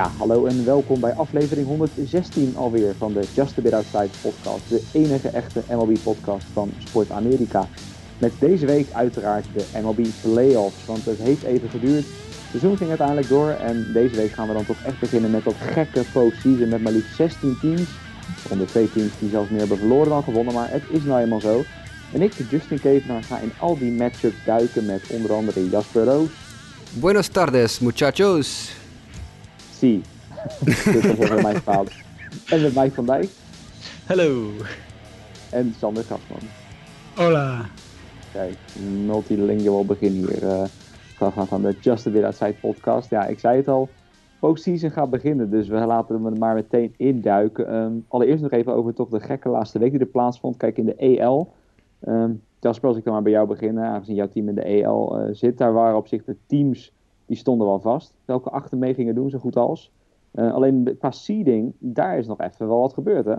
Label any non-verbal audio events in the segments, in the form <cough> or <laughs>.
Ja, hallo en welkom bij aflevering 116 alweer van de Just a Bit Outside podcast. De enige echte MLB podcast van Sport Amerika. Met deze week uiteraard de MLB Playoffs, want het heeft even geduurd. Het seizoen ging uiteindelijk door en deze week gaan we dan toch echt beginnen met dat gekke postseason met maar liefst 16 teams. Onder twee teams die zelfs meer hebben verloren dan gewonnen, maar het is nou eenmaal zo. En ik, Justin Kevenaar, ga in al die matchups duiken met onder andere Jasper Roos. Buenos tardes, muchachos. Dit was even mijn vader. En met Mike van Dijk. Hallo. En Sander Kastman. Hola. Kijk, multilingual begin hier. Uh, van, van de Just a Bit Outside podcast. Ja, ik zei het al. Postseason gaat beginnen, dus we laten hem er maar meteen induiken. Um, allereerst nog even over toch de gekke laatste week die er plaatsvond. Kijk, in de EL. Um, Jasper, als ik dan maar bij jou beginnen, aangezien jouw team in de EL uh, zit, daar waren op zich de teams die stonden wel vast. Welke achter mee gingen doen, zo goed als. Uh, alleen qua seeding, daar is nog even wel wat gebeurd, hè?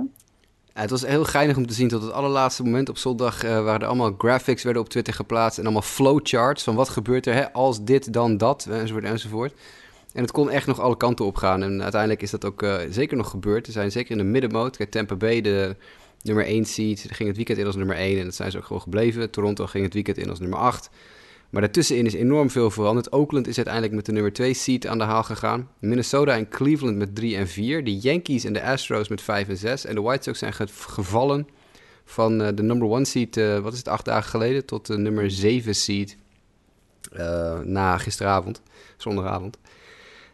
Het was heel geinig om te zien tot het allerlaatste moment op zondag... Uh, waar er allemaal graphics werden op Twitter geplaatst... en allemaal flowcharts van wat gebeurt er hè, als dit, dan dat, enzovoort, enzovoort. En het kon echt nog alle kanten op gaan. En uiteindelijk is dat ook zeker nog gebeurd. Er zijn zeker in de middenmoot. Kijk, Tampa Bay, de nummer 1 seed, ging het weekend in als nummer 1... en dat zijn ze ook gewoon gebleven. Toronto ging het weekend in als nummer 8... Maar daartussenin is enorm veel veranderd. Oakland is uiteindelijk met de nummer 2 seed aan de haal gegaan. Minnesota en Cleveland met 3 en 4. De Yankees en de Astros met 5 en 6. En de White Sox zijn gevallen van uh, de number 1 seed, uh, wat is het, acht dagen geleden, tot de nummer 7 seed uh, na gisteravond, zondagavond.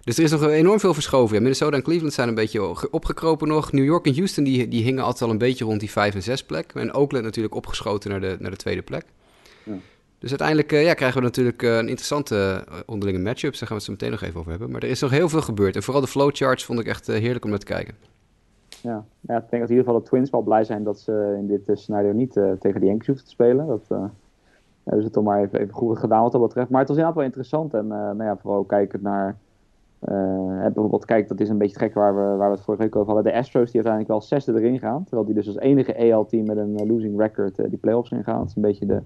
Dus er is nog enorm veel verschoven. Minnesota en Cleveland zijn een beetje opgekropen nog. New York en Houston die, die hingen altijd al een beetje rond die 5 en 6 plek. En Oakland natuurlijk opgeschoten naar de, naar de tweede plek. Dus uiteindelijk uh, ja, krijgen we natuurlijk uh, een interessante uh, onderlinge matchup. Daar gaan we het zo meteen nog even over hebben. Maar er is nog heel veel gebeurd. En vooral de flowcharts vond ik echt heerlijk om naar te kijken. Ja. ik denk dat in ieder geval de Twins wel blij zijn dat ze in dit scenario niet tegen de Yankees hoeven te spelen. Dat hebben ze toch maar even, goed gedaan wat dat betreft. Maar het was inderdaad wel interessant. En nou ja, vooral kijkend naar... bijvoorbeeld, kijk, dat is een beetje gek waar we, waar we het vorige week over hadden. De Astros die uiteindelijk wel zesde erin gaan. Terwijl die dus als enige EL-team met een losing record die playoffs ingaan. Dat is een beetje de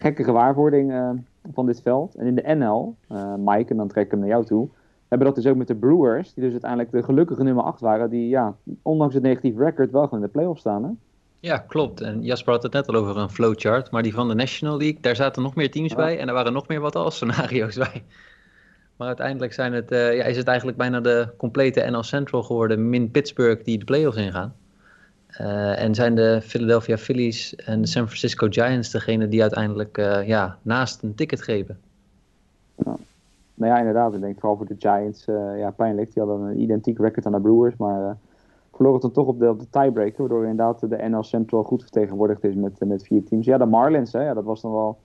gekke gewaarwording uh, van dit veld. En in de NL, uh, Mike, en dan trek ik hem naar jou toe, hebben dat dus ook met de Brewers, die dus uiteindelijk de gelukkige nummer 8 waren, die ja, ondanks het negatieve record wel gewoon in de playoffs staan. Hè? Ja, klopt. En Jasper had het net al over een flowchart, maar die van de National League, daar zaten nog meer teams bij en er waren nog meer wat als scenario's bij. Maar uiteindelijk zijn het, uh, ja, is het eigenlijk bijna de complete NL Central geworden, min Pittsburgh, die de playoffs ingaan. Uh, en zijn de Philadelphia Phillies en de San Francisco Giants degene die uiteindelijk uh, ja, naast een ticket grepen? Ja. Nou ja, inderdaad. Ik denk vooral voor de Giants uh, ja, pijnlijk. Die hadden een identiek record aan de Brewers, maar verloren dan toch op de, tiebreaker. Waardoor inderdaad de NL Central goed vertegenwoordigd is met, met vier teams. Ja, de Marlins, hè, ja, dat was dan wel,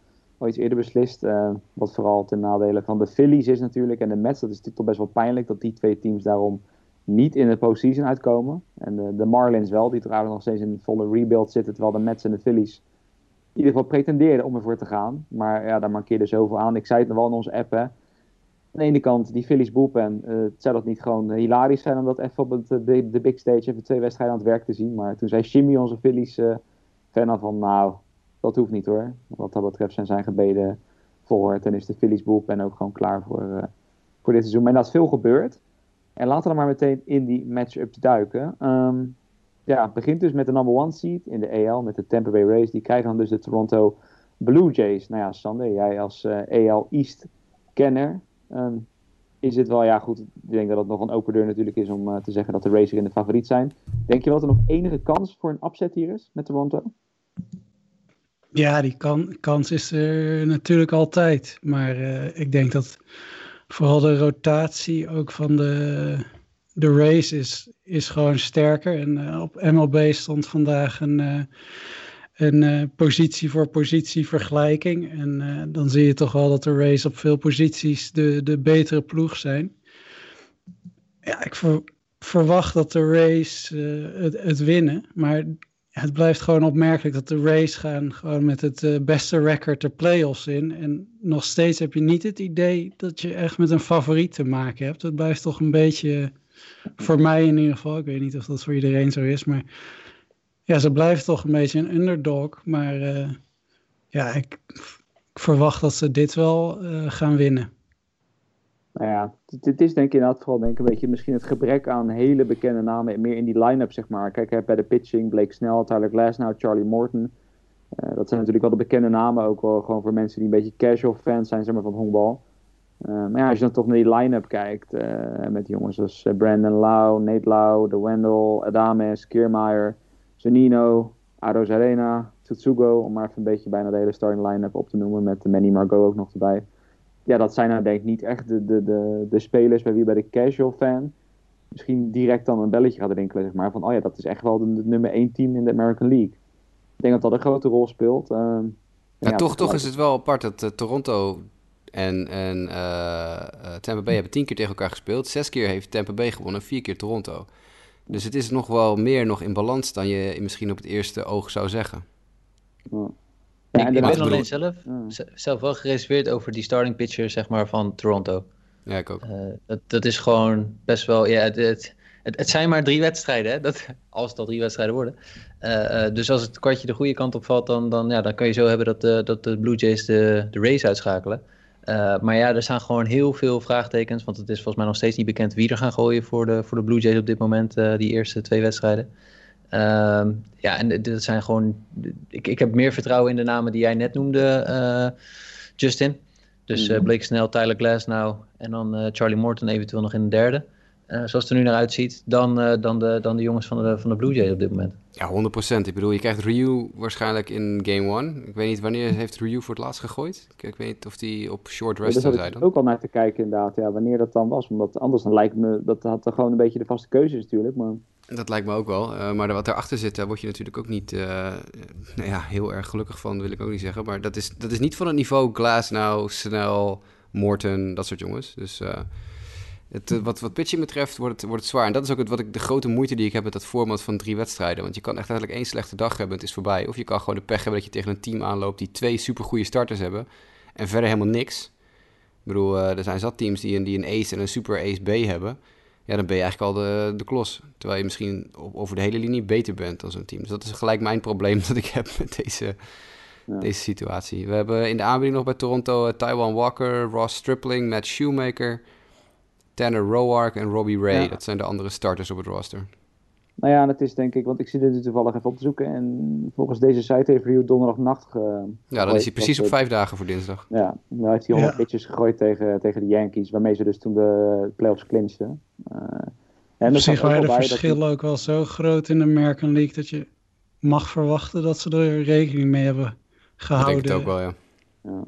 iets eerder beslist. wat vooral ten nadele van de Phillies is natuurlijk. En de Mets, dat is toch best wel pijnlijk dat die twee teams daarom niet in de postseason uitkomen. En de, de Marlins wel, die trouwens nog steeds in volle rebuild zitten. Terwijl de Mets en de Phillies in ieder geval pretendeerden om ervoor te gaan. Maar ja, daar markeerde zoveel aan. Ik zei het nog wel in onze app, hè. Aan de ene kant, die Phillies bullpen, uh, zou dat niet gewoon hilarisch zijn om dat even op het, de, de big stage even twee wedstrijden aan het werk te zien. Maar toen zei Jimmy, onze Phillies uh, fan van, nou, dat hoeft niet hoor. Wat dat betreft zijn zijn gebeden verhoord en is de Phillies bullpen ook gewoon klaar voor, voor dit seizoen. Maar dat is veel gebeurd. En laten we dan maar meteen in die matchup duiken. Um, ja, het begint dus met de number one seed in de AL met de Tampa Bay Rays. Die krijgen dan dus de Toronto Blue Jays. Nou ja, Sander, jij als uh, AL East kenner. Um, is het wel, ja goed, ik denk dat het nog een open deur natuurlijk is om uh, te zeggen dat de Rays in de favoriet zijn. Denk je wel dat er nog enige kans voor een upset hier is met Toronto? Ja, die kan, kans is er natuurlijk altijd. Maar uh, ik denk dat vooral de rotatie ook van de, de race is, is gewoon sterker. En uh, op MLB stond vandaag een, uh, een uh, positie voor positie vergelijking. En dan zie je toch wel dat de race op veel posities de, de betere ploeg zijn. Ja, ik ver, verwacht dat de race het, het winnen. Maar het blijft gewoon opmerkelijk dat de Rays gaan gewoon met het uh, beste record de playoffs in. En nog steeds heb je niet het idee dat je echt met een favoriet te maken hebt. Dat blijft toch een beetje, voor mij in ieder geval, ik weet niet of dat voor iedereen zo is, maar ja, ze blijven toch een beetje een underdog. Maar uh, ja, ik, ik, verwacht dat ze dit wel uh, gaan winnen. Nou ja, het is denk ik inderdaad vooral denk ik een beetje misschien het gebrek aan hele bekende namen meer in die line-up, zeg maar. Kijk, bij de pitching, Blake Snell, Tyler Glasnow, Charlie Morton. Uh, dat zijn natuurlijk wel de bekende namen, ook wel gewoon voor mensen die een beetje casual fans zijn zeg maar, van honkbal. Uh, maar ja, als je dan toch naar die line-up kijkt, uh, met jongens als Brandon Lau, Nate Lau, De Wendell, Adames, Kiermaier, Zanino, Aro Arena, Tsutsugo, om maar even een beetje bijna de hele starting line-up op te noemen, met Manny Margot ook nog erbij ja, dat zijn nou denk ik niet echt de, de, de, de spelers bij wie bij de casual fan misschien direct dan een belletje gaat rinkelen, zeg maar. Van, oh ja, dat is echt wel de, nummer één team in de American League. Ik denk dat dat een grote rol speelt. Uh, ja, toch, toch is het wel apart dat uh, Toronto en, en uh, Tampa Bay hebben tien keer tegen elkaar gespeeld. Zes keer heeft Tampa Bay gewonnen, vier keer Toronto. Dus het is nog wel meer nog in balans dan je misschien op het eerste oog zou zeggen. Ja. Ja, ik, ik ben alleen zelf, zelf wel gereserveerd over die starting pitcher zeg maar, van Toronto. Ja, ik ook. Uh, dat, dat is gewoon best wel... Ja, het, het, het, zijn maar drie wedstrijden, hè? Dat, <laughs> als het al drie wedstrijden worden. Uh, uh, dus als het kwartje de goede kant op valt, dan, dan, ja, dan kan je zo hebben dat, de, dat de Blue Jays de, de race uitschakelen. maar ja, er staan gewoon heel veel vraagtekens. Want het is volgens mij nog steeds niet bekend wie er gaan gooien voor de, voor de Blue Jays op dit moment, die eerste twee wedstrijden. Uh, ja, en dat zijn gewoon. Ik, ik heb meer vertrouwen in de namen die jij net noemde, uh, Justin. Dus uh, Blake Snell, Tyler Glass nou en dan uh, Charlie Morton eventueel nog in de derde. zoals het er nu naar uitziet, dan, dan, de, dan de jongens van de, van de Blue Jays op dit moment. Ja, 100%. Ik bedoel, je krijgt Ryu waarschijnlijk in game 1. Ik weet niet wanneer heeft Ryu voor het laatst gegooid. Ik, ik weet niet of hij op short rest zou zijn. Ik ook al naar te kijken inderdaad, ja, wanneer dat dan was. Omdat anders dan lijkt me, dat had er gewoon een beetje de vaste keuze natuurlijk. Maar... Dat lijkt me ook wel. Uh, maar wat erachter zit, daar word je natuurlijk ook niet uh, nou ja, heel erg gelukkig van, wil ik ook niet zeggen. Maar dat is, dat is niet van het niveau Glass nou, Snell, Morton, dat soort jongens. Dus uh, het, wat, wat pitching betreft wordt het, wordt het zwaar. En dat is ook het, wat ik, de grote moeite die ik heb met dat format van drie wedstrijden. Want je kan echt eigenlijk één slechte dag hebben, het is voorbij. Of je kan gewoon de pech hebben dat je tegen een team aanloopt die twee supergoeie starters hebben. En verder helemaal niks. Ik bedoel, er zijn zat teams die een, die een ace en een super ace B hebben ja, dan ben je eigenlijk al de, de klos. Terwijl je misschien over de hele linie beter bent dan zo'n team. Dus dat is gelijk mijn probleem <laughs> dat ik heb met deze, ja. deze situatie. We hebben in de aanbieding nog bij Toronto uh, Taiwan Walker, Ross Stripling, Matt Shoemaker, Tanner Roark en Robbie Ray. Ja. Dat zijn de andere starters op het roster. Nou ja, dat is denk ik, want ik zit dit toevallig even op te zoeken. En volgens deze site heeft Rio donderdagnacht ge... Ja, dan is hij precies op vijf dagen voor dinsdag. Ja, dan heeft hij 100 ja. pitches gegooid tegen, tegen de Yankees, waarmee ze dus toen de playoffs clinchten. Uh, en Op zich waren de verschillen ook wel zo groot in de American League dat je mag verwachten dat ze er rekening mee hebben gehouden. Ik denk het ook wel, ja. ja.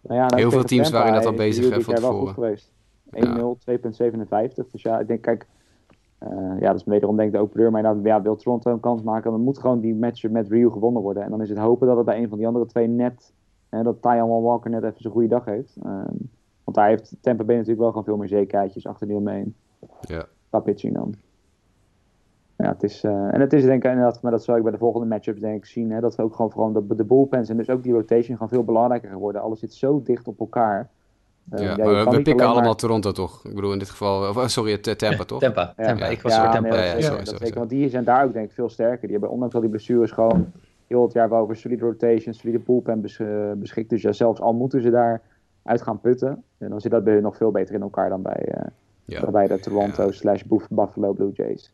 Nou ja nou, Heel veel teams waren dat al bezig van tevoren. geweest. 1-0, 2,57. Dus ja, ik denk, kijk, ja, dat is wederom denk ik de open deur. Maar inderdaad, ja, wil Toronto een kans maken, dan moet gewoon die match met Rio gewonnen worden. En dan is het hopen dat het bij een van die andere twee net, dat Taiwan Walker net even zijn goede dag heeft. Um, want daar heeft Tampa Bay natuurlijk wel gewoon veel meer zekerheidjes achter die omheen. Ja. Qua pitching dan. Ja, het is, uh, en het is denk ik inderdaad, maar dat zal ik bij de volgende matchups denk ik zien, hè, dat we ook gewoon vooral de, de bullpens en dus ook die rotation gaan veel belangrijker geworden. Alles zit zo dicht op elkaar. Uh, ja, ja maar we pikken allemaal maar... Toronto toch? Ik bedoel in dit geval, of, sorry, Tampa toch? Tampa, ja. Tampa. ik was voor Tampa. Nee, dat, sorry, sorry, want die zijn daar ook denk ik veel sterker. Die hebben ondanks al die blessures gewoon heel het jaar wel over solide rotation, solide bullpen bes, uh, beschikt. Dus ja, zelfs al moeten ze daar uit gaan putten, en dan zit dat bij hun nog veel beter in elkaar dan bij, uh, ja. dan bij de Toronto slash Buffalo Blue Jays.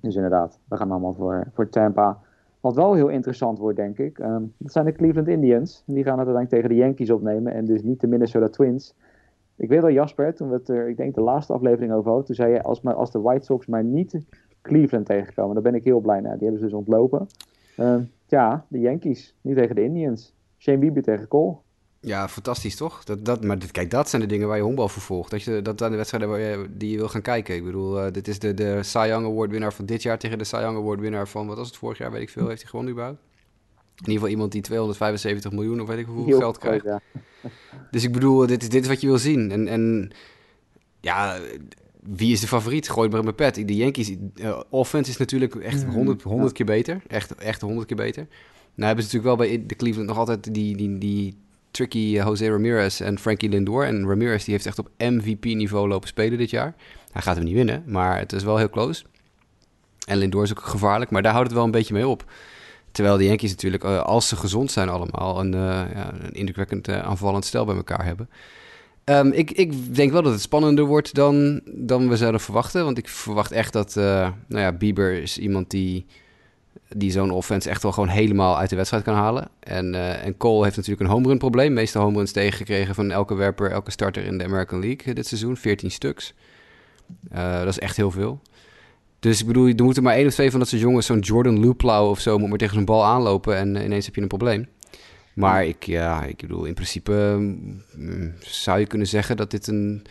Dus inderdaad, we gaan allemaal voor, voor Tampa. Wat wel heel interessant wordt, denk ik, um, dat zijn de Cleveland Indians. Die gaan het uiteindelijk tegen de Yankees opnemen en dus niet de Minnesota Twins. Ik weet al, Jasper, toen we het er, ik denk de laatste aflevering over hadden, toen zei je, als, maar, als de White Sox maar niet Cleveland tegenkomen, dan ben ik heel blij naar. Die hebben ze dus ontlopen. Uh, ja, de Yankees, nu tegen de Indians. Shane Bieber tegen Cole. Ja, fantastisch toch? Dat, dat, maar dit, kijk, dat zijn de dingen waar je honkbal voor volgt. Dat, je, dat zijn de wedstrijden waar je, die je wil gaan kijken. Ik bedoel, uh, dit is de, de Cy Young Award winnaar van dit jaar tegen de Cy Young Award winnaar van, wat was het vorig jaar, weet ik veel, heeft hij gewonnen überhaupt? In ieder geval iemand die 275 miljoen of weet ik hoeveel Heel geld krijgt. Ja. <laughs> Dus ik bedoel, dit is, dit is wat je wil zien. En, en ja, wie is de favoriet? Gooi maar in mijn pet. De Yankees uh, offense is natuurlijk echt 100, 100 keer beter. Echt, echt 100 keer beter. Nou hebben ze natuurlijk wel bij de Cleveland nog altijd die, die, die tricky Jose Ramirez en Frankie Lindor. En Ramirez die heeft echt op MVP-niveau lopen spelen dit jaar. Hij gaat hem niet winnen, maar het is wel heel close. En Lindor is ook gevaarlijk, maar daar houdt het wel een beetje mee op. Terwijl de Yankees natuurlijk, als ze gezond zijn allemaal, een, uh, ja, een indrukwekkend aanvallend stel bij elkaar hebben. Ehm, ik, ik denk wel dat het spannender wordt dan, dan we zouden verwachten. Want ik verwacht echt dat, nou ja, Bieber is iemand die, die zo'n offense echt wel gewoon helemaal uit de wedstrijd kan halen. En, uh, en Cole heeft natuurlijk een home run probleem. Meeste home runs tegengekregen van elke werper, elke starter in de American League dit seizoen. 14 stuks. Uh, dat is echt heel veel. Dus ik bedoel, er moeten maar één of twee van dat soort jongens, zo'n Jordan Luplau of zo, moet maar tegen zo'n bal aanlopen en ineens heb je een probleem. Maar ik, ja, ik bedoel, in principe mm, zou je kunnen zeggen dat dit een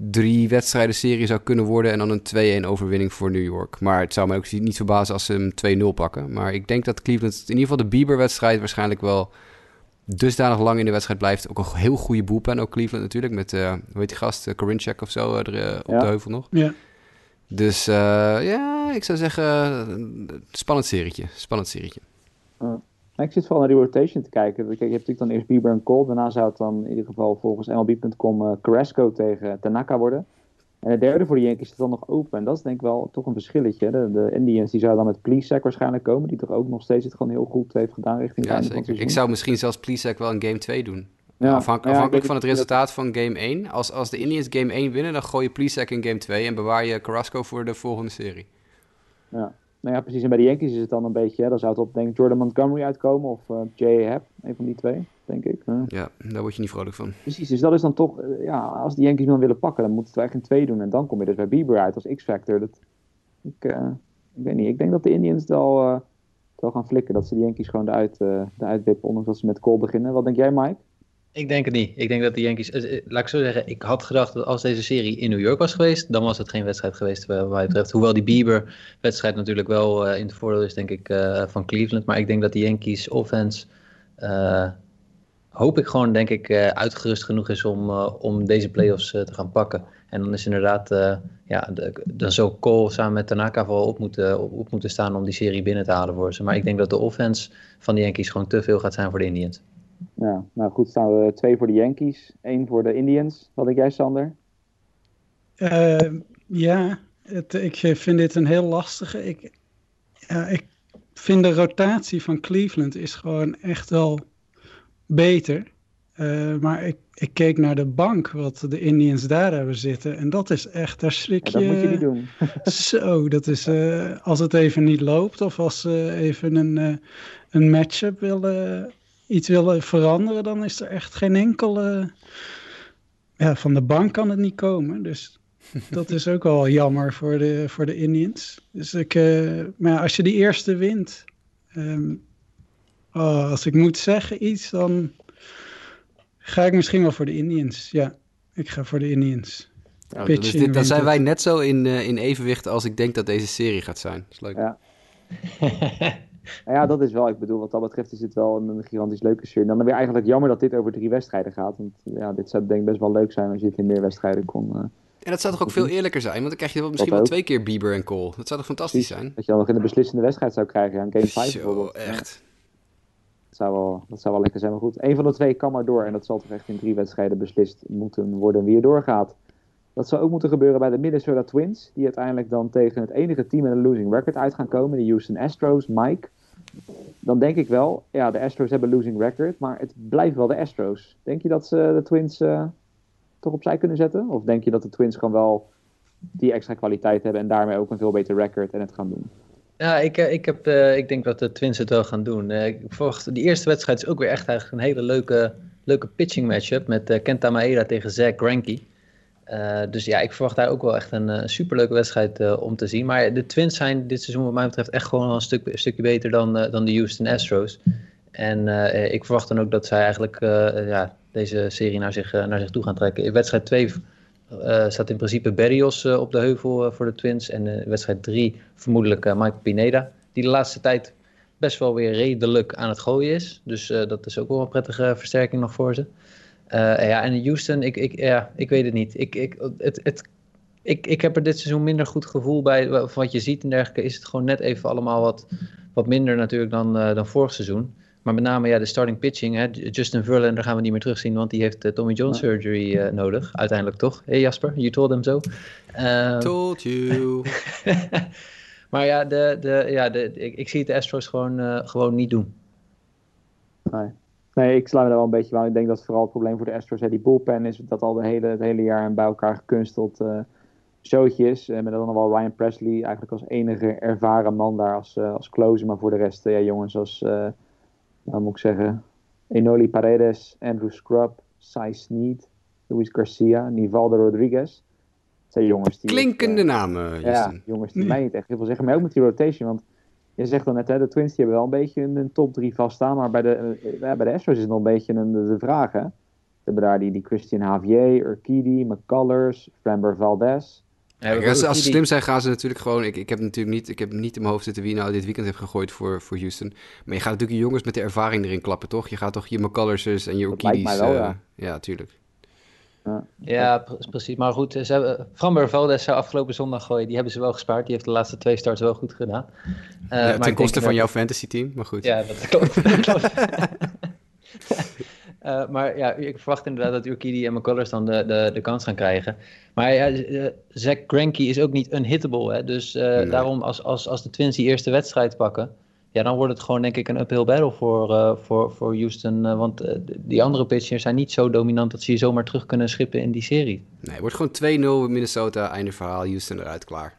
drie wedstrijden serie zou kunnen worden en dan een 2-1 overwinning voor New York. Maar het zou mij ook niet verbazen als ze hem 2-0 pakken. Maar ik denk dat Cleveland in ieder geval de Bieber-wedstrijd waarschijnlijk wel dusdanig lang in de wedstrijd blijft. Ook een heel goede boelpen, ook Cleveland natuurlijk, met, uh, hoe heet die gast, uh, of zo, er uh, op Ja. de heuvel nog. Ja. Dus eh, ja, ik zou zeggen, spannend serietje, spannend serietje. Maar ik zit vooral naar die rotation te kijken. Kijk, je hebt natuurlijk dan eerst Bieber en Cole. Daarna zou het dan in ieder geval volgens MLB.com eh Carrasco tegen Tanaka worden. En de derde voor de Yankees is dan nog open. En dat is denk ik wel toch een verschilletje. De, de Indians die zouden dan met Plesac waarschijnlijk komen. Die toch ook nog steeds het gewoon heel goed heeft gedaan richting Ja, zeker. Ik zou misschien zelfs Plesac wel een game 2 doen. Ja, Afhank- ja, afhankelijk van het resultaat van game 1. Als, als de Indians game 1 winnen, dan gooi je Plesac in game 2 en bewaar je Carrasco voor de volgende serie. Ja. Nou ja, precies. En bij de Yankees is het dan een beetje, hè, dan zou het op denk ik Jordan Montgomery uitkomen of eh J.A. Happ, een van die twee, denk ik. Ja. Ja, daar word je niet vrolijk van. Precies, dus dat is dan toch, eh, ja, als de Yankees dan willen pakken, dan moeten ze het echt in twee doen. En dan kom je dus bij Bieber uit als X-Factor. Dat, ik, eh, ik weet niet, ik denk dat de Indians het wel, het wel gaan flikken. Dat ze de Yankees gewoon eruit, eh eruit wippen, ondanks dat ze met Cole beginnen. Wat denk jij, Mike? Ik denk het niet. Ik denk dat de Yankees. eh, eh, Laat ik zo zeggen, ik had gedacht dat als deze serie in New York was geweest, dan was het geen wedstrijd geweest eh, wat mij betreft. Hoewel die Bieber-wedstrijd natuurlijk wel in het voordeel is, denk ik, van Cleveland. Maar ik denk dat de Yankees offense. hoop ik gewoon, denk ik, uitgerust genoeg is om, om deze playoffs te gaan pakken. En dan is inderdaad, ja, dan zou Cole samen met Tanaka vooral op moeten, op, op moeten staan om die serie binnen te halen voor ze. Maar ik denk dat de offense van de Yankees gewoon te veel gaat zijn voor de Indians. Ja, nou goed, staan we twee voor de Yankees, één voor de Indians. Wat denk jij, Sander? Eh, ja, het, ik vind dit een heel lastige. Ik, ja, ik vind de rotatie van Cleveland is gewoon echt wel beter. Eh, maar ik, ik keek naar de bank, wat de Indians daar hebben zitten. En dat is echt, daar schrik Ja, dat moet je niet je. doen. <laughs> <laughs> Zo, dat is eh, als het even niet loopt of als ze even een, eh, een matchup willen, iets willen veranderen, dan is er echt geen enkele. Ja, van de bank kan het niet komen. Dus <laughs> dat is ook wel jammer voor de, voor de Indians. Dus ik, eh, maar ja, als je die eerste wint, ehm, oh, als ik moet zeggen iets, dan ga ik misschien wel voor de Indians. Ja, ik ga voor de Indians. Nou, Pitching dit, dan zijn wij net zo in, eh, in evenwicht als ik denk dat deze serie gaat zijn. Dat is leuk. Ja. <laughs> Nou ja, dat is wel, ik bedoel, wat dat betreft is dit wel een, een gigantisch leuke serie. Dan weer eigenlijk jammer dat dit over drie wedstrijden gaat. Want ja, dit zou denk ik best wel leuk zijn als je het in meer wedstrijden kon. eh, En dat zou toch ook veel eerlijker zijn? Want dan krijg je wel misschien wel twee keer Bieber en Cole. Dat zou toch fantastisch zijn? dat je dan nog in de beslissende wedstrijd zou krijgen. Een game 5 Zo, bijvoorbeeld. Ja, echt. dat, zou wel, dat zou wel lekker zijn, maar goed. Eén van de twee kan maar door. En dat zal toch echt in drie wedstrijden beslist moeten worden wie er doorgaat. Dat zou ook moeten gebeuren bij de Minnesota Twins. Die uiteindelijk dan tegen het enige team met een losing record uit gaan komen. De Houston Astros, Mike. Dan denk ik wel, ja, de Astros hebben losing record. Maar het blijft wel de Astros. Denk je dat ze de Twins eh, toch opzij kunnen zetten? Of denk je dat de Twins gewoon wel die extra kwaliteit hebben. En daarmee ook een veel beter record en het gaan doen? Ja, ik, eh, ik, heb, eh, ik denk dat de Twins het wel gaan doen. Eh, ik verwacht, die eerste wedstrijd is ook weer echt eigenlijk een hele leuke, leuke pitching matchup met Kenta Maeda tegen Zach Greinke. Eh, dus ja, ik verwacht daar ook wel echt een eh, superleuke wedstrijd eh, om te zien. Maar de Twins zijn dit seizoen wat mij betreft echt gewoon een, stuk, een stukje beter dan, dan de Houston Astros. En ik verwacht dan ook dat zij eigenlijk ja, deze serie naar zich, naar zich toe gaan trekken. In wedstrijd 2 eh, staat in principe Berrios op de heuvel voor de Twins. En in wedstrijd 3 vermoedelijk Mike Pineda. Die de laatste tijd best wel weer redelijk aan het gooien is. Dus dat is ook wel een prettige versterking nog voor ze. Eh, ja, en in Houston, ik, ik, ja, ik weet het niet. Ik, ik, het, het, ik, ik heb er dit seizoen minder goed gevoel bij. Van wat je ziet en dergelijke is het gewoon net even allemaal wat, wat minder natuurlijk dan, uh, dan vorig seizoen. Maar met name ja, de starting pitching. Hè, Justin Verlander gaan we niet meer terugzien, want die heeft uh, Tommy John surgery uh, nodig. Uiteindelijk toch? Hé hey Jasper, you told hem zo. Uh, told you. <laughs> maar ja, de, de, ja de, ik, ik zie het de Astros gewoon, uh, gewoon niet doen. Nee. Nee, ik sla me daar wel een beetje aan. Ik denk dat vooral het probleem voor de Astros die bullpen is. Dat al de hele, het hele jaar een bij elkaar gekunsteld uh, showtje is. Uh, met dan nog wel Ryan Presley eigenlijk als enige ervaren man daar als, uh, als closer. Maar voor de rest, ja, jongens als, nou moet ik zeggen, Enoli Paredes, Andrew Scrub, Cy Sneed, Luis Garcia, Nivaldo Rodriguez. Dat zijn jongens die... Klinkende namen, Ja, jongens die mij niet echt heel veel zeggen. Maar ook met die rotation, want je zegt dan net, hè, de Twins die hebben wel een beetje een, een top 3 vaststaan. Maar bij de, ja, bij de Astros is het nog een beetje een, de, de vraag. Hè? We hebben daar die, die Christian Javier, Urquidy, McCullers, Framber Valdez. Ja, als, als ze slim zijn, gaan ze natuurlijk gewoon. Ik, ik heb natuurlijk niet, ik heb niet in mijn hoofd zitten wie nou dit weekend heeft gegooid voor, voor Houston. Maar je gaat natuurlijk je jongens met de ervaring erin klappen, toch? Je gaat toch je McCullers en je Urquidys. Uh, ja. ja, tuurlijk. Ja, ja precies. Maar goed, ze hebben, Framber Valdez zou afgelopen zondag gooien. Die hebben ze wel gespaard. Die heeft de laatste twee starts wel goed gedaan. Uh, ja, ten koste van jouw fantasy team, maar goed. Ja, dat klopt. <laughs> dat klopt. uh, <laughs> maar ja, ik verwacht inderdaad dat Urquidy en McCullers dan de, de, de kans gaan krijgen. Maar ja, uh, Zach Greinke is ook niet unhittable. Hè? Dus nee. daarom, als, als, als de Twins die eerste wedstrijd pakken ja, dan wordt het gewoon denk ik een uphill battle voor, uh, voor, voor Houston. Uh, want uh, die andere pitchers zijn niet zo dominant dat ze je zomaar terug kunnen schippen in die serie. Nee, het wordt gewoon 2-0 Minnesota, einde verhaal, Houston eruit, klaar.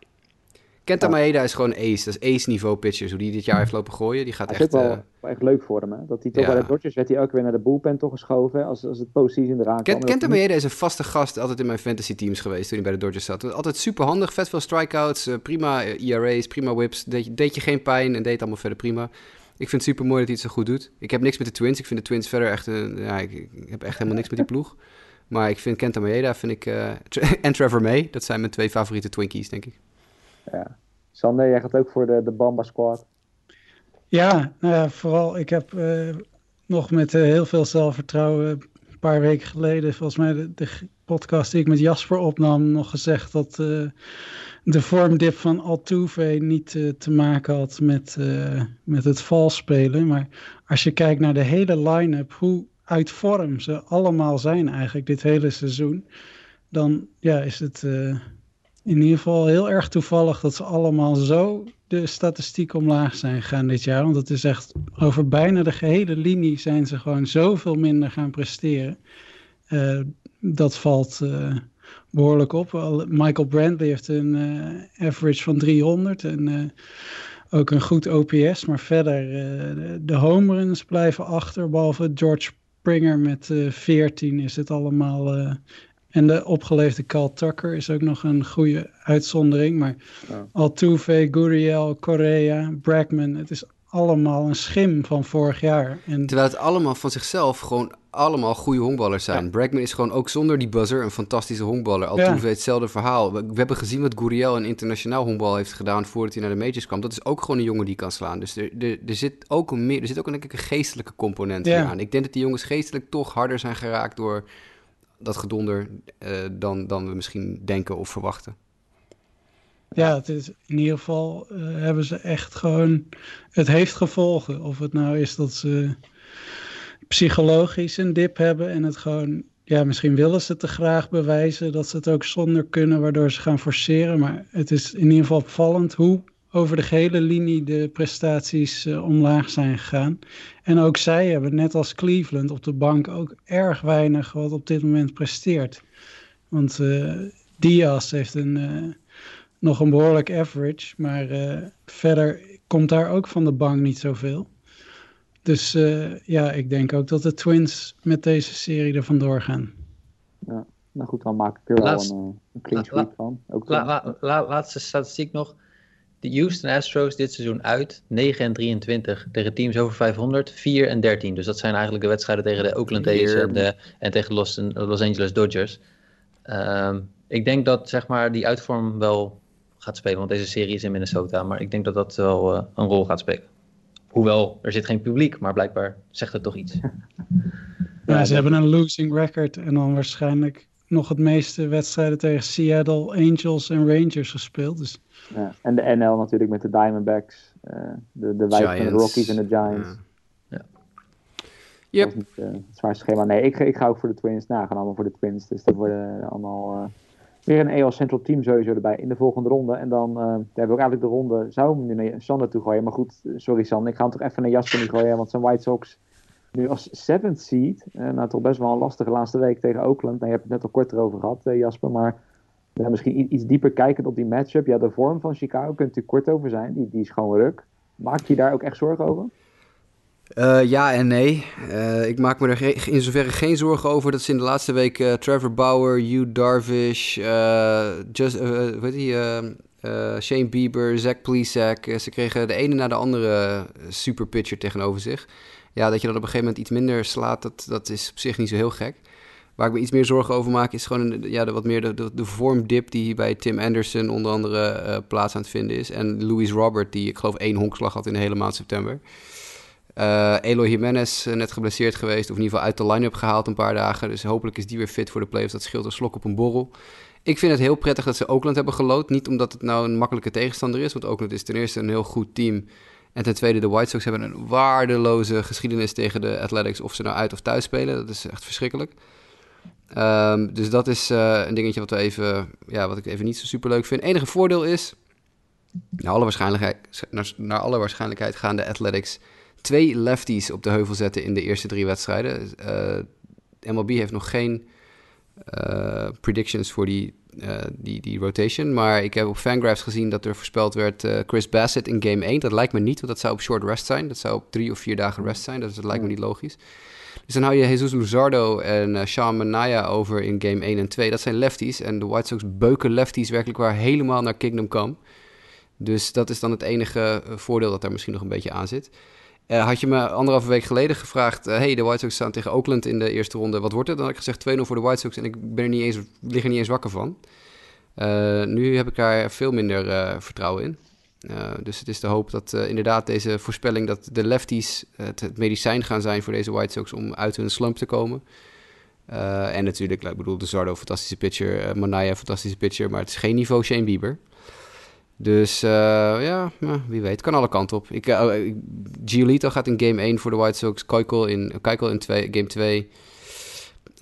Kenta ja. Maeda is gewoon ace. Dat is ace-niveau pitchers. Hoe die dit jaar heeft lopen gooien, die gaat hij echt... Wel echt leuk voor hem, hè? Dat hij toch ja. bij de Dodgers werd hij ook weer naar de bullpen toch geschoven, als, als het postseason eraan kwam. Kenta Maeda is een vaste gast altijd in mijn fantasy teams geweest toen hij bij de Dodgers zat. Altijd super handig, vet veel strikeouts, uh, prima ERA's, prima whips. Deed, deed je geen pijn en deed allemaal verder prima. Ik vind het super mooi dat hij het zo goed doet. Ik heb niks met de Twins. Ik vind de Twins verder echt een. Ja, ik, ik heb echt helemaal niks met die <laughs> ploeg. Maar ik vind Kenta Maeda vind ik, uh, <laughs> en Trevor May, dat zijn mijn twee favoriete Twinkies, denk ik. Ja. Sander, jij gaat ook voor de, de Bamba Squad. Ja, ja, vooral ik heb uh, nog met uh, heel veel zelfvertrouwen een paar weken geleden, volgens mij de, de podcast die ik met Jasper opnam, nog gezegd dat uh, de vormdip van Altuve niet uh, te maken had met, uh, met het vals spelen. Maar als je kijkt naar de hele line-up, hoe uit vorm ze allemaal zijn eigenlijk dit hele seizoen, dan ja, is het in ieder geval heel erg toevallig dat ze allemaal zo de statistiek omlaag zijn gegaan dit jaar. Want het is echt over bijna de gehele linie zijn ze gewoon zoveel minder gaan presteren. Uh, dat valt uh, behoorlijk op. Michael Brantley heeft een uh, average van 300 en ook een goed OPS. Maar verder, de, de home runs blijven achter. Behalve George Springer met 14 is het allemaal en de opgeleefde Carl Tucker is ook nog een goede uitzondering. Maar ja. Altuve, Gurriel, Correa, Bregman, het is allemaal een schim van vorig jaar. En... Terwijl het allemaal van zichzelf gewoon allemaal goede honkballers zijn. Ja. Bregman is gewoon ook zonder die buzzer een fantastische honkballer. Altuve ja. hetzelfde verhaal. We, we, hebben gezien wat Gurriel een internationaal honkbal heeft gedaan voordat hij naar de majors kwam. Dat is ook gewoon een jongen die kan slaan. Dus er, er, er zit ook een meer, er zit ook een, denk ik, een geestelijke component ja. aan. Ik denk dat die jongens geestelijk toch harder zijn geraakt door dat gedonder uh, dan, dan we misschien denken of verwachten. Ja, het is, in ieder geval uh, hebben ze echt gewoon. Het heeft gevolgen. Of het nou is dat ze psychologisch een dip hebben en het gewoon. Ja, misschien willen ze te graag bewijzen dat ze het ook zonder kunnen, waardoor ze gaan forceren. Maar het is in ieder geval opvallend hoe over de gehele linie de prestaties uh, omlaag zijn gegaan. En ook zij hebben, net als Cleveland, op de bank ook erg weinig wat op dit moment presteert. Want uh, Diaz heeft een, uh, nog een behoorlijk average, maar verder komt daar ook van de bank niet zoveel. Dus ja, ik denk ook dat de Twins met deze serie er vandoor gaan. Ja, nou goed, dan maak ik er wel een, een clean sweep van. Ook la, la, la, laatste statistiek nog de Houston Astros dit seizoen uit 9 en 23 tegen teams over 500, 4 en 13. Dus dat zijn eigenlijk de wedstrijden tegen de Oakland A's en, de, en tegen Los, Los Angeles Dodgers. Um, ik denk dat zeg maar, die uitvorm wel gaat spelen, want deze serie is in Minnesota. Maar ik denk dat dat wel uh, een rol gaat spelen. Hoewel, er zit geen publiek, maar blijkbaar zegt het toch iets. <laughs> Ja, ze hebben een losing record en dan waarschijnlijk nog het meeste wedstrijden tegen Seattle, Angels en Rangers gespeeld. Dus ja. En de NL natuurlijk met de Diamondbacks, uh, de, de wijk van de Rockies en de Giants. Ja. Yep. Dat is niet uh, het zwaarste schema. Nee, ik, ik ga ook voor de Twins. Nou, gaan allemaal voor de Twins. Dus dat worden allemaal uh, weer een AL Central team sowieso erbij in de volgende ronde. En dan uh, hebben we ook eigenlijk de ronde. Zou hem nu naar Sander toe gooien. Maar goed, sorry Sander, ik ga hem toch even naar Jasper nu gooien. Want zijn White Sox Nu als seventh seed, uh, nou toch best wel een lastige laatste week tegen Oakland. Nou, je hebt het net al kort erover gehad, uh, Jasper, maar misschien iets dieper kijkend op die matchup. Ja, de vorm van Chicago kunt natuurlijk kort over zijn. Die, die is gewoon ruk. Maak je daar ook echt zorgen over? Uh, ja en nee. Uh, ik maak me er in zoverre geen zorgen over dat ze in de laatste week Trevor Bauer, Hugh Darvish, just, weet je, Shane Bieber, Zach Plesac. ze kregen de ene na de andere super pitcher tegenover zich. Ja, dat je dan op een gegeven moment iets minder slaat, dat, dat is op zich niet zo heel gek. Waar ik me iets meer zorgen over maak, is gewoon ja, de, wat meer de, de, vormdip die bij Tim Anderson onder andere plaats aan het vinden is. En Louis Robert, die ik geloof één honkslag had in de hele maand september. Uh, Eloy Jimenez net geblesseerd geweest, of in ieder geval uit de line-up gehaald een paar dagen. Dus hopelijk is die weer fit voor de playoffs. Dat scheelt een slok op een borrel. Ik vind het heel prettig dat ze Oakland hebben gelood. Niet omdat het nou een makkelijke tegenstander is, want Oakland is ten eerste een heel goed team. En ten tweede, de White Sox hebben een waardeloze geschiedenis tegen de Athletics, of ze nou uit of thuis spelen. Dat is echt verschrikkelijk. Um, dus dat is uh, een dingetje wat, we even, ja, wat ik even niet zo super leuk vind. enige voordeel is, naar alle waarschijnlijkheid, naar, naar alle waarschijnlijkheid gaan de Athletics twee lefties op de heuvel zetten in de eerste drie wedstrijden. Uh, MLB heeft nog geen predictions voor die, uh, die, die rotation. Maar ik heb op Fangraphs gezien dat er voorspeld werd Chris Bassett in game 1. Dat lijkt me niet, want dat zou op short rest zijn. Dat zou op drie of vier dagen rest zijn. Dus dat lijkt me niet logisch. Dus dan hou je Jesus Luzardo en uh, Sean Manaya over in game 1 en 2. Dat zijn lefties. En de White Sox beuken lefties werkelijk waar helemaal naar Kingdom Come. Dus dat is dan het enige voordeel dat daar misschien nog een beetje aan zit. Uh, had je me anderhalve week geleden gevraagd... Uh, hey, de White Sox staan tegen Oakland in de eerste ronde. Wat wordt het? Dan had ik gezegd 2-0 voor de White Sox... en ik ben er niet eens, lig er niet eens wakker van. Uh, nu heb ik daar veel minder vertrouwen in. dus het is de hoop dat inderdaad deze voorspelling... dat de lefties het, het, medicijn gaan zijn voor deze White Sox... om uit hun slump te komen. en natuurlijk, ik bedoel, de Zardo, fantastische pitcher. Manaya, fantastische pitcher. Maar het is geen niveau Shane Bieber... Dus uh, ja, wie weet. Kan alle kanten op. Ik, uh, Giolito gaat in game 1 voor de White Sox. Keukel in, Keukel in twee, game 2.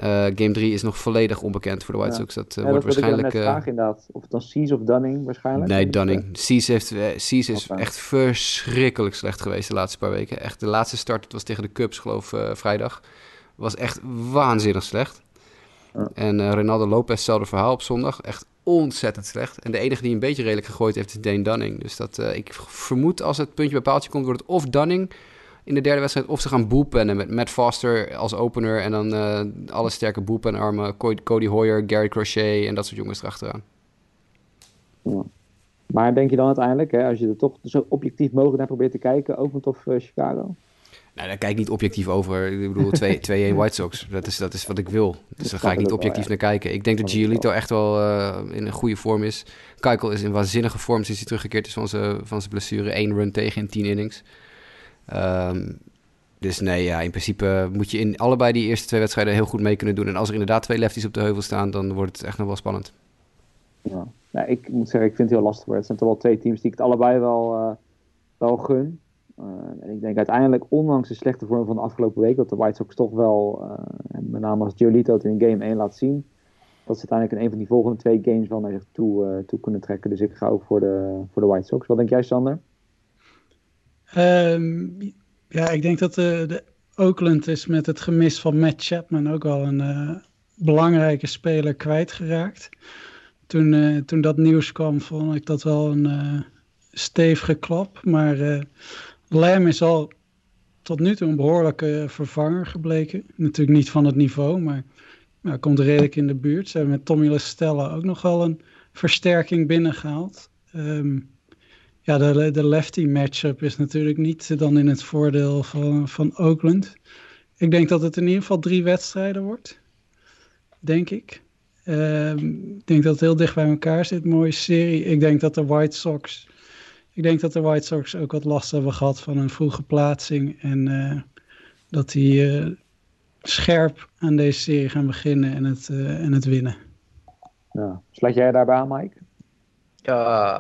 Uh, game 3 is nog volledig onbekend voor de White ja. Sox. Dat ja, wordt dat waarschijnlijk... Ik vraag inderdaad. Of het dan Cease of Dunning waarschijnlijk? Nee, Dunning. Cease, heeft, Cease is okay. echt verschrikkelijk slecht geweest de laatste paar weken. Echt, de laatste start, het was tegen de Cubs geloof vrijdag. Was echt waanzinnig slecht. En Ronaldo Lopez, hetzelfde verhaal op zondag. Echt ontzettend slecht. En de enige die een beetje redelijk gegooid heeft is Dane Dunning. Dus dat, uh, ik vermoed als het puntje bij paaltje komt, wordt het of Dunning in de derde wedstrijd, of ze gaan bullpennen met Matt Foster als opener en dan uh, alle sterke bullpenarmen, Cody Hoyer, Gary Crochet en dat soort jongens erachteraan. Ja. Maar denk je dan uiteindelijk, hè, als je er toch zo objectief mogelijk naar probeert te kijken, ook of uh, Chicago? Nou, daar kijk ik niet objectief over. Ik bedoel, 2-1 <laughs> White Sox. Dat is, dat is wat ik wil. Dus daar ga ik niet objectief naar kijken. Ik denk dat Giolito echt wel uh, in een goede vorm is. Keukel is in waanzinnige vorm sinds hij teruggekeerd is van zijn, van zijn blessure. Eén run tegen in 10 innings. Um, dus nee, ja, in principe moet je in allebei die eerste twee wedstrijden heel goed mee kunnen doen. En als er inderdaad twee lefties op de heuvel staan, dan wordt het echt nog wel spannend. Ja, nou, ik moet zeggen, ik vind het heel lastig. Het zijn toch wel twee teams die ik het allebei wel, uh, wel gun. Uh, en ik denk uiteindelijk, ondanks de slechte vorm van de afgelopen week, dat de White Sox toch wel, uh, met name als Giolito het in game 1 laat zien, dat ze uiteindelijk in een van die volgende twee games wel naar zich toe, uh, toe kunnen trekken. Dus ik ga ook voor de, voor de White Sox. Wat denk jij, Sander? Um, ja, ik denk dat de, de, Oakland is met het gemis van Matt Chapman ook al een belangrijke speler kwijtgeraakt. Toen, toen dat nieuws kwam, vond ik dat wel een stevige klap. Maar Lam is al tot nu toe een behoorlijke vervanger gebleken. Natuurlijk niet van het niveau, maar nou, komt redelijk in de buurt. Ze hebben met Tommy Lestella ook nog wel een versterking binnengehaald. Um, ja, de, de lefty matchup is natuurlijk niet dan in het voordeel van, van Oakland. Ik denk dat het in ieder geval drie wedstrijden wordt. Denk ik. Um, ik denk dat het heel dicht bij elkaar zit. Mooie serie. Ik denk dat de White Sox ik denk dat de White Sox ook wat last hebben gehad van een vroege plaatsing. En uh, dat die uh, scherp aan deze serie gaan beginnen en het, uh, en het winnen. Ja. Sluit jij daarbij aan, Mike? Ja,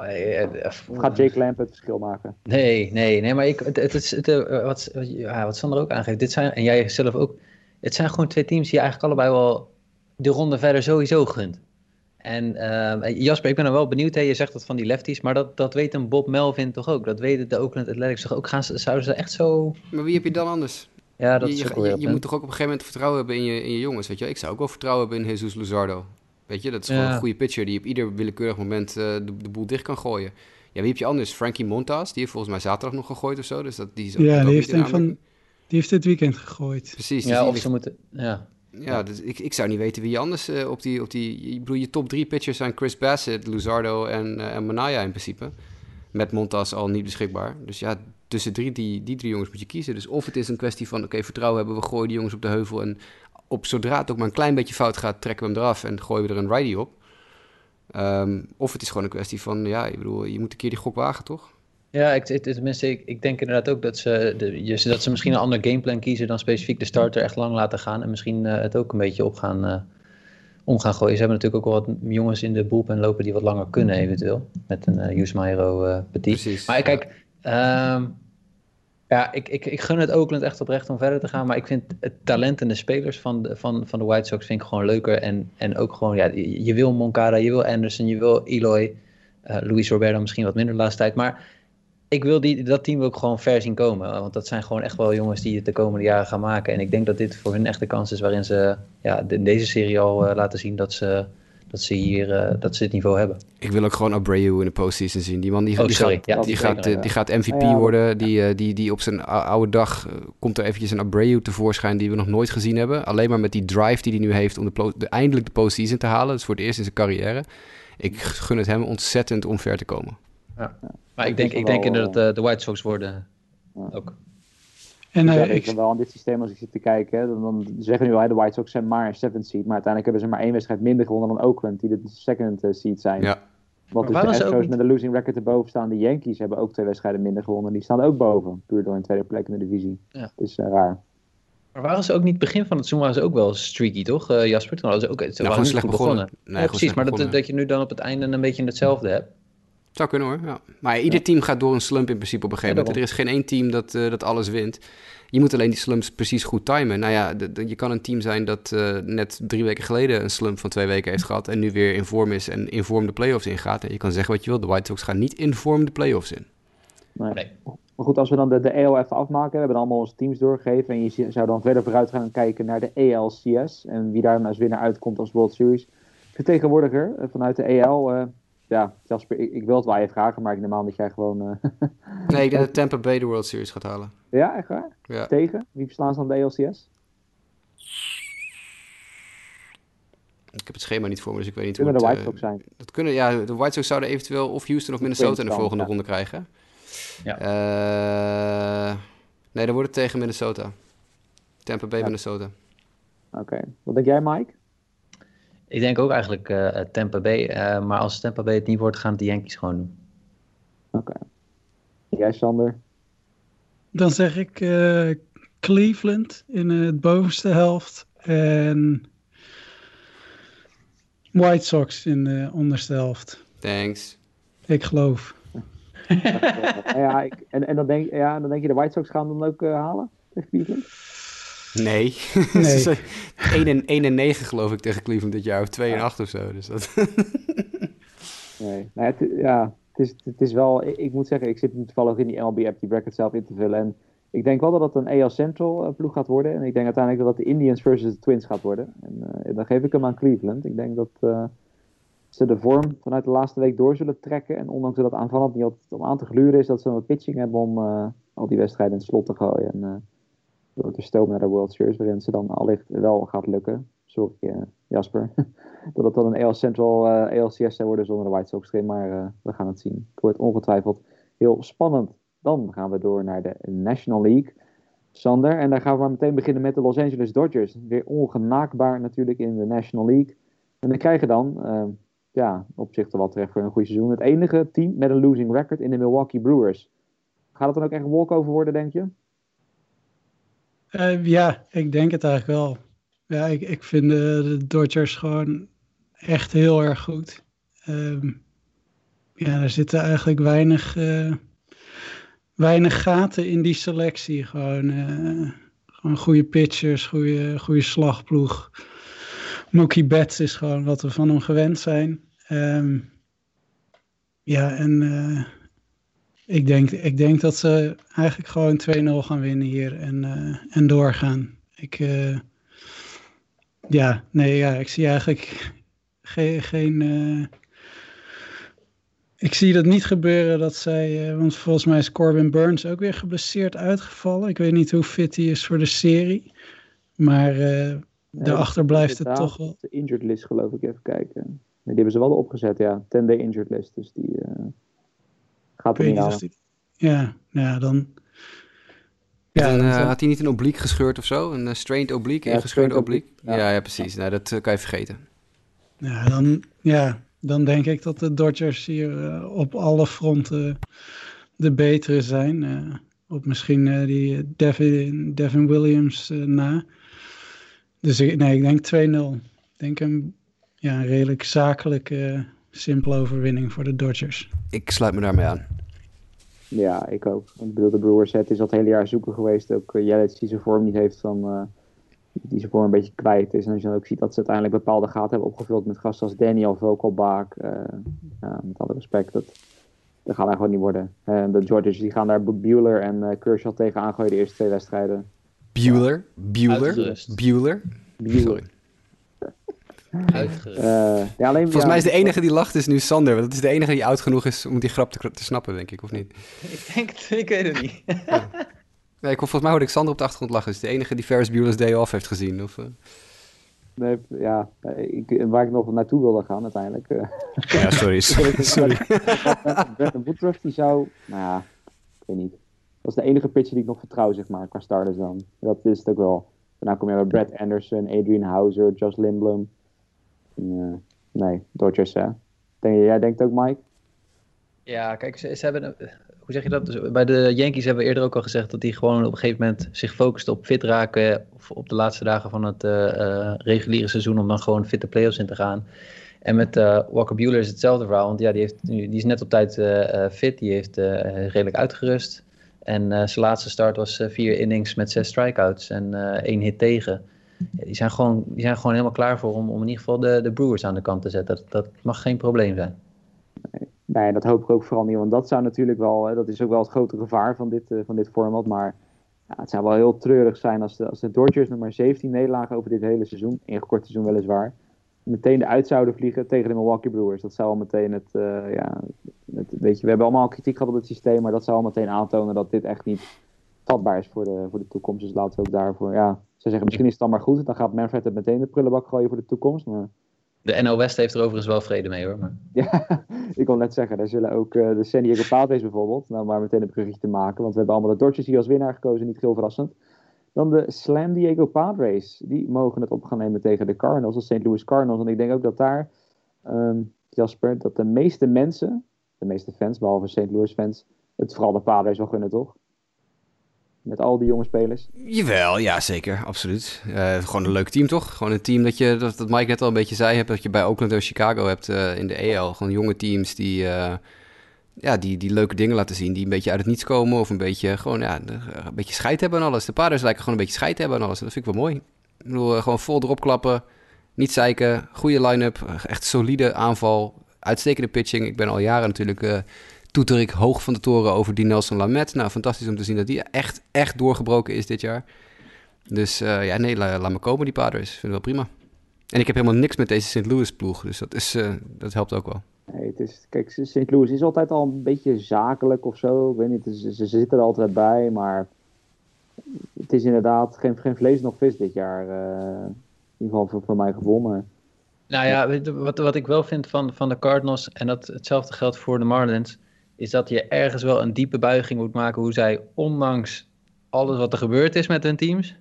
of gaat Jake Lamp het verschil maken? Nee, nee, nee, maar ik, het, het is, het, wat, ja, wat Sander ook aangeeft, dit zijn, en jij zelf ook, het zijn gewoon twee teams die eigenlijk allebei wel de ronde verder sowieso gunt. En uh, Jasper, ik ben er wel benieuwd. Hè? Je zegt dat van die lefties, maar dat, dat weet een Bob Melvin toch ook? Dat weten de Oakland Athletics toch ook? Gaan ze, zouden ze echt zo... Maar wie heb je dan anders? Ja, dat je, is ook je, je moet toch ook op een gegeven moment vertrouwen hebben in je, in je jongens, weet je. Ik zou ook wel vertrouwen hebben in Jesus Luzardo. Weet je, dat is gewoon Ja. een goede pitcher die op ieder willekeurig moment eh, de, de boel dicht kan gooien. Ja, wie heb je anders? Frankie Montas, die heeft volgens mij zaterdag nog gegooid of zo. Dus dat, die is ook- Ja, die heeft, een van, die heeft dit weekend gegooid. Precies. dus Ja, die of ze moeten... Ja. Ja, dus ik, ik zou niet weten wie je anders eh, op die... Op die ik bedoel, je top drie pitchers zijn Chris Bassett, Luzardo en, eh, en Manaya in principe. Met Montas al niet beschikbaar. Dus ja, tussen drie, die, die drie jongens moet je kiezen. Dus of het is een kwestie van, oké, vertrouwen hebben, we gooien die jongens op de heuvel... en op zodra het ook maar een klein beetje fout gaat, trekken we hem eraf en gooien we er een righty op. Ehm, of het is gewoon een kwestie van, ja, ik bedoel, je moet een keer die gok wagen, toch? Ja, ik, ik, tenminste, ik, ik denk inderdaad ook dat ze, de, dat ze misschien een ander gameplan kiezen dan specifiek de starter echt lang laten gaan. En misschien eh, het ook een beetje op gaan, eh, om gaan gooien. Ze hebben natuurlijk ook wel wat jongens in de bullpen lopen die wat langer kunnen eventueel. Met een eh Yusmairo eh Petit. Precies. Maar kijk, ehm, ja, ik, ik, ik gun het Oakland echt oprecht om verder te gaan. Maar ik vind het talent en de spelers van de, van, van de White Sox vind ik gewoon leuker. En, en ook gewoon, ja, je, je wil Moncada, je wil Anderson, je wil Eloy. eh Luis Roberto misschien wat minder de laatste tijd. Maar ik wil die, dat team ook gewoon ver zien komen. Want dat zijn gewoon echt wel jongens die het de komende jaren gaan maken. En ik denk dat dit voor hun echt de kans is waarin ze ja, in deze serie al eh, laten zien dat ze, dat ze hier eh, dat ze het niveau hebben. Ik wil ook gewoon Abreu in de postseason zien. Die man die, Oh, die sorry. gaat, Ja, die, gaat, eh, die gaat MVP Ja, ja. worden. Die, die, die op zijn ou- oude dag komt er eventjes een Abreu tevoorschijn die we nog nooit gezien hebben. Alleen maar met die drive die hij nu heeft om de, eindelijk de postseason te halen. Dat is voor het eerst in zijn carrière. Ik gun het hem ontzettend om ver te komen. Maar ik Dat denk, ik denk inderdaad eh, de White Sox worden Ja. ook. En eh, ja, ik wel aan dit systeem als ik zit te kijken. hè, Dan, dan zeggen nu al, hè, de White Sox zijn maar een seventh seed. Maar uiteindelijk hebben ze maar één wedstrijd minder gewonnen dan Oakland, die de second eh, seed zijn. Ja. Want dus de Astros niet- met een losing record erboven staan. De Yankees hebben ook twee wedstrijden minder gewonnen. Die staan ook boven, puur door een tweede plek in de divisie. Ja. is eh, raar. Maar waren ze ook niet begin van het seizoen waren ze ook wel streaky, toch, eh, Jasper? Toen hadden ze ook, ze waren gewoon slecht begonnen. begonnen. Nee, ja, precies, maar dat, dat je nu dan op het einde een beetje hetzelfde hebt. Zou kunnen hoor, ja. Maar ieder team gaat door een slump in principe op een gegeven Ja, moment. Er is geen één team dat, eh, dat alles wint. Je moet alleen die slumps precies goed timen. Nou ja, de- de- je kan een team zijn dat eh, net drie weken geleden een slump van twee weken heeft gehad... en nu weer in vorm is en in vorm de playoffs ingaat. En je kan zeggen wat je wil, de White Sox gaan niet in vorm de playoffs in. Nee. Nee. Maar goed, als we dan de, de AL even afmaken. We hebben allemaal onze teams doorgegeven. En je zou dan verder vooruit gaan kijken naar de ALCS. En wie daar dan als winnaar uitkomt als World Series. Vertegenwoordiger eh, vanuit de AL. eh, ja, Jasper, ik, ik wil het wel even vragen. Maar ik neem aan dat jij gewoon... eh, <laughs> Nee, ik denk <laughs> dat Tampa Bay de World Series gaat halen. ja, echt waar? Ja. Tegen? Wie verslaan ze dan de ALCS? Ik heb het schema niet voor me, dus ik weet niet Kunnen hoe de het, White eh, Sox zijn. Dat kunnen, ja, de White Sox zouden eventueel of Houston of Minnesota in de volgende ja. ronde krijgen. Ja. Eh, nee, dan wordt het tegen Minnesota. Tampa Bay, Ja. Minnesota. Oké. Wat denk jij, Mike? Ik denk ook eigenlijk eh, Tampa Bay. eh, maar als Tampa Bay het niet wordt, gaan het de Yankees gewoon doen. Oké. Jij, Sander? dan zeg ik eh, Cleveland in het bovenste helft. En White Sox in de onderste helft. Thanks. Ik geloof. ja, ik, en, en dan, denk, ja, dan denk je de White Sox gaan dan ook halen? Tegen Cleveland? Nee. <laughs> Nee. Ze zijn 1 en, 1 en 9 geloof ik tegen Cleveland dit jaar. Of 2 en 8 of zo. Dus dat... <laughs> Nee. Nou, het, ja, het, is, het is wel... Ik, ik moet zeggen, ik zit nu toevallig in die MLB-app die bracket zelf in te vullen. En ik denk wel dat het een AL Central eh, ploeg gaat worden. En ik denk uiteindelijk dat het de Indians versus de Twins gaat worden. En eh, dan geef ik hem aan Cleveland. Ik denk dat eh, ze de vorm vanuit de laatste week door zullen trekken. En ondanks dat aanvallend niet altijd om aan te gluren is, dat ze wat pitching hebben om al die wedstrijden in het slot te gooien. En door te stomen naar de World Series, waarin ze dan allicht wel gaat lukken. Sorry, eh, Jasper. <laughs> dat het dan een AL Central eh ALCS zou worden zonder de White Sox erin. Maar eh, we gaan het zien. Het wordt ongetwijfeld heel spannend. Dan gaan we door naar de National League. Sander, en daar gaan we maar meteen beginnen met de Los Angeles Dodgers. Weer ongenaakbaar natuurlijk in de National League. En die krijgen dan, ja, op zich wel terecht voor een goed seizoen. Het enige team met een losing record in de Milwaukee Brewers. Gaat het dan ook echt walkover worden, denk je? Eh, ja, ik denk het eigenlijk wel. Ja, ik, ik vind de, de Dodgers gewoon echt heel erg goed. Ehm, ja, er zitten eigenlijk weinig, eh, weinig gaten in die selectie. Gewoon, eh, gewoon goede pitchers, goede, goede slagploeg. Mookie Betts is gewoon wat we van hem gewend zijn. Ehm, ja, en eh, ik, denk, ik denk dat ze eigenlijk gewoon 2-0 gaan winnen hier en, uh, en doorgaan. Ik, uh, ja, nee, ja, ik zie eigenlijk geen. geen uh, ik zie dat niet gebeuren dat zij. want volgens mij is Corbin Burns ook weer geblesseerd uitgevallen. Ik weet niet hoe fit hij is voor de serie. Maar daarachter blijft het toch wel. De injured list, geloof ik, even kijken. Nee, die hebben ze wel opgezet, ja. 10-day injured list. Dus die gaat niet aan. Ja, ja, dan... Ja, dan, uh, had hij niet een obliek gescheurd of zo? Een uh, strained oblique, ja, gescheurde oblique? Ja. ja. Ja, precies. Nou, dat uh, kan je vergeten. Ja dan, ja, dan denk ik dat de Dodgers hier op alle fronten de betere zijn. op misschien die Devin, Devin Williams na. Dus ik, nee, ik denk 2-0. Ik denk een, ja, een redelijk zakelijke, simpele overwinning voor de Dodgers. Ik sluit me daarmee aan. Ja, ik ook. Ik bedoel, de Brewers, het is al het hele jaar zoeken geweest. Ook uh, Jelic die zijn vorm niet heeft van... Uh, die zijn vorm een beetje kwijt is. En als je dan ook ziet dat ze uiteindelijk bepaalde gaten hebben opgevuld met gasten als Daniel, Vogelbach. Uh, ja, met alle respect, dat, dat gaat gewoon niet worden. En de Georges die gaan daar Bueller en uh, Kershaw tegen aangooien de eerste twee wedstrijden. Bueller? Bueller? Bueller? Bueller. Uh, ja, alleen, Volgens mij is de enige die lacht is nu Sander. Want dat is de enige die oud genoeg is om die grap te, te snappen, denk ik, of niet? Ik denk het, ik weet het niet. ja. <laughs> nee, ik, volgens mij hoorde ik Sander op de achtergrond lachen. is de enige die Ferris Bueller's Day Off heeft gezien. Of, uh... Nee, ja, ik, waar ik nog naartoe wilde gaan uiteindelijk. Uh... Ja, sorry. <laughs> sorry. <laughs> Woodruff, die zou, nou ja, ik weet niet. Dat is de enige pitcher die ik nog vertrouw, zeg maar, qua starters dan. Dat is het ook wel. Daarna kom je bij Brad Anderson, Adrian Hauser, Josh Lindblom. Nee, Dodgers, hè. Denk, jij denkt ook, Mike? Ja, kijk, ze, ze hebben... Hoe zeg je dat? Bij de Yankees hebben we eerder ook al gezegd dat die gewoon op een gegeven moment zich focusten op fit raken. Op de laatste dagen van het uh, reguliere seizoen om dan gewoon fit de playoffs in te gaan. En met uh, Walker Buehler is hetzelfde verhaal. Want ja, die, heeft nu, die is net op tijd fit. Die heeft redelijk uitgerust. En zijn laatste start was vier innings met zes strikeouts en één hit tegen die, zijn gewoon, die zijn gewoon helemaal klaar voor om, om in ieder geval de, de Brewers aan de kant te zetten. Dat, dat mag geen probleem zijn. Nee, dat hoop ik ook vooral niet. Want dat zou natuurlijk wel, dat is ook wel het grote gevaar van dit, uh, van dit format. Maar ja, het zou wel heel treurig zijn als de, als de Dodgers maar 17 nederlagen over dit hele seizoen, ingekort seizoen weliswaar, meteen eruit zouden vliegen tegen de Milwaukee Brewers. Dat zou al meteen het, uh, ja, het, weet je, we hebben allemaal kritiek gehad op het systeem, maar dat zou al meteen aantonen dat dit echt niet vatbaar is voor de, voor de toekomst. Dus laten we ook daarvoor, ja, ze zeggen misschien is het dan maar goed. Dan gaat Manfred het meteen de prullenbak gooien voor de toekomst. Maar... De NL West heeft er overigens wel vrede mee hoor. Maar... Ja, <laughs> ik wil net zeggen, daar zullen ook uh, de San Diego Padres bijvoorbeeld, nou maar meteen een bruggetje te maken, want we hebben allemaal de Dodgers hier als winnaar gekozen, niet heel verrassend. Dan de Slam Diego Padres, die mogen het op gaan nemen tegen de Cardinals, de St. Louis Cardinals. En ik denk ook dat daar, um, Jasper, dat de meeste mensen, de meeste fans, behalve St. Louis fans, het vooral de Padres wel gunnen, toch? Met al die jonge spelers. Jawel, ja zeker, absoluut. Uh, gewoon een leuk team toch? Gewoon een team dat je, dat, dat Mike net al een beetje zei, hebt, dat je bij Oakland en Chicago hebt uh, in de EL. Gewoon jonge teams die, uh, ja, die, die leuke dingen laten zien, die een beetje uit het niets komen of een beetje, gewoon, ja, een beetje scheid hebben en alles. De Padres lijken gewoon een beetje scheid hebben en alles. Dat vind ik wel mooi. Ik bedoel, gewoon vol erop klappen, niet zeiken, goede line-up, echt solide aanval, uitstekende pitching. Ik ben al jaren natuurlijk toeter ik hoog van de toren over die Nelson Lamet. Nou, fantastisch om te zien dat die echt, echt doorgebroken is dit jaar. Dus uh, ja, nee, laat me komen die Padres. Vind ik wel prima. En ik heb helemaal niks met deze St. Louis ploeg, dus dat, is, uh, dat helpt ook wel. Nee, het is, kijk, St. Louis is altijd al een beetje zakelijk of zo. Ik weet niet, ze, ze zitten er altijd bij, maar het is inderdaad geen, geen vlees nog vis dit jaar. Uh, in ieder geval voor, voor mij gewonnen. Nou ja, wat, wat ik wel vind van, van de Cardinals, en dat hetzelfde geldt voor de Marlins, is dat je ergens wel een diepe buiging moet maken hoe zij, ondanks alles wat er gebeurd is met hun teams,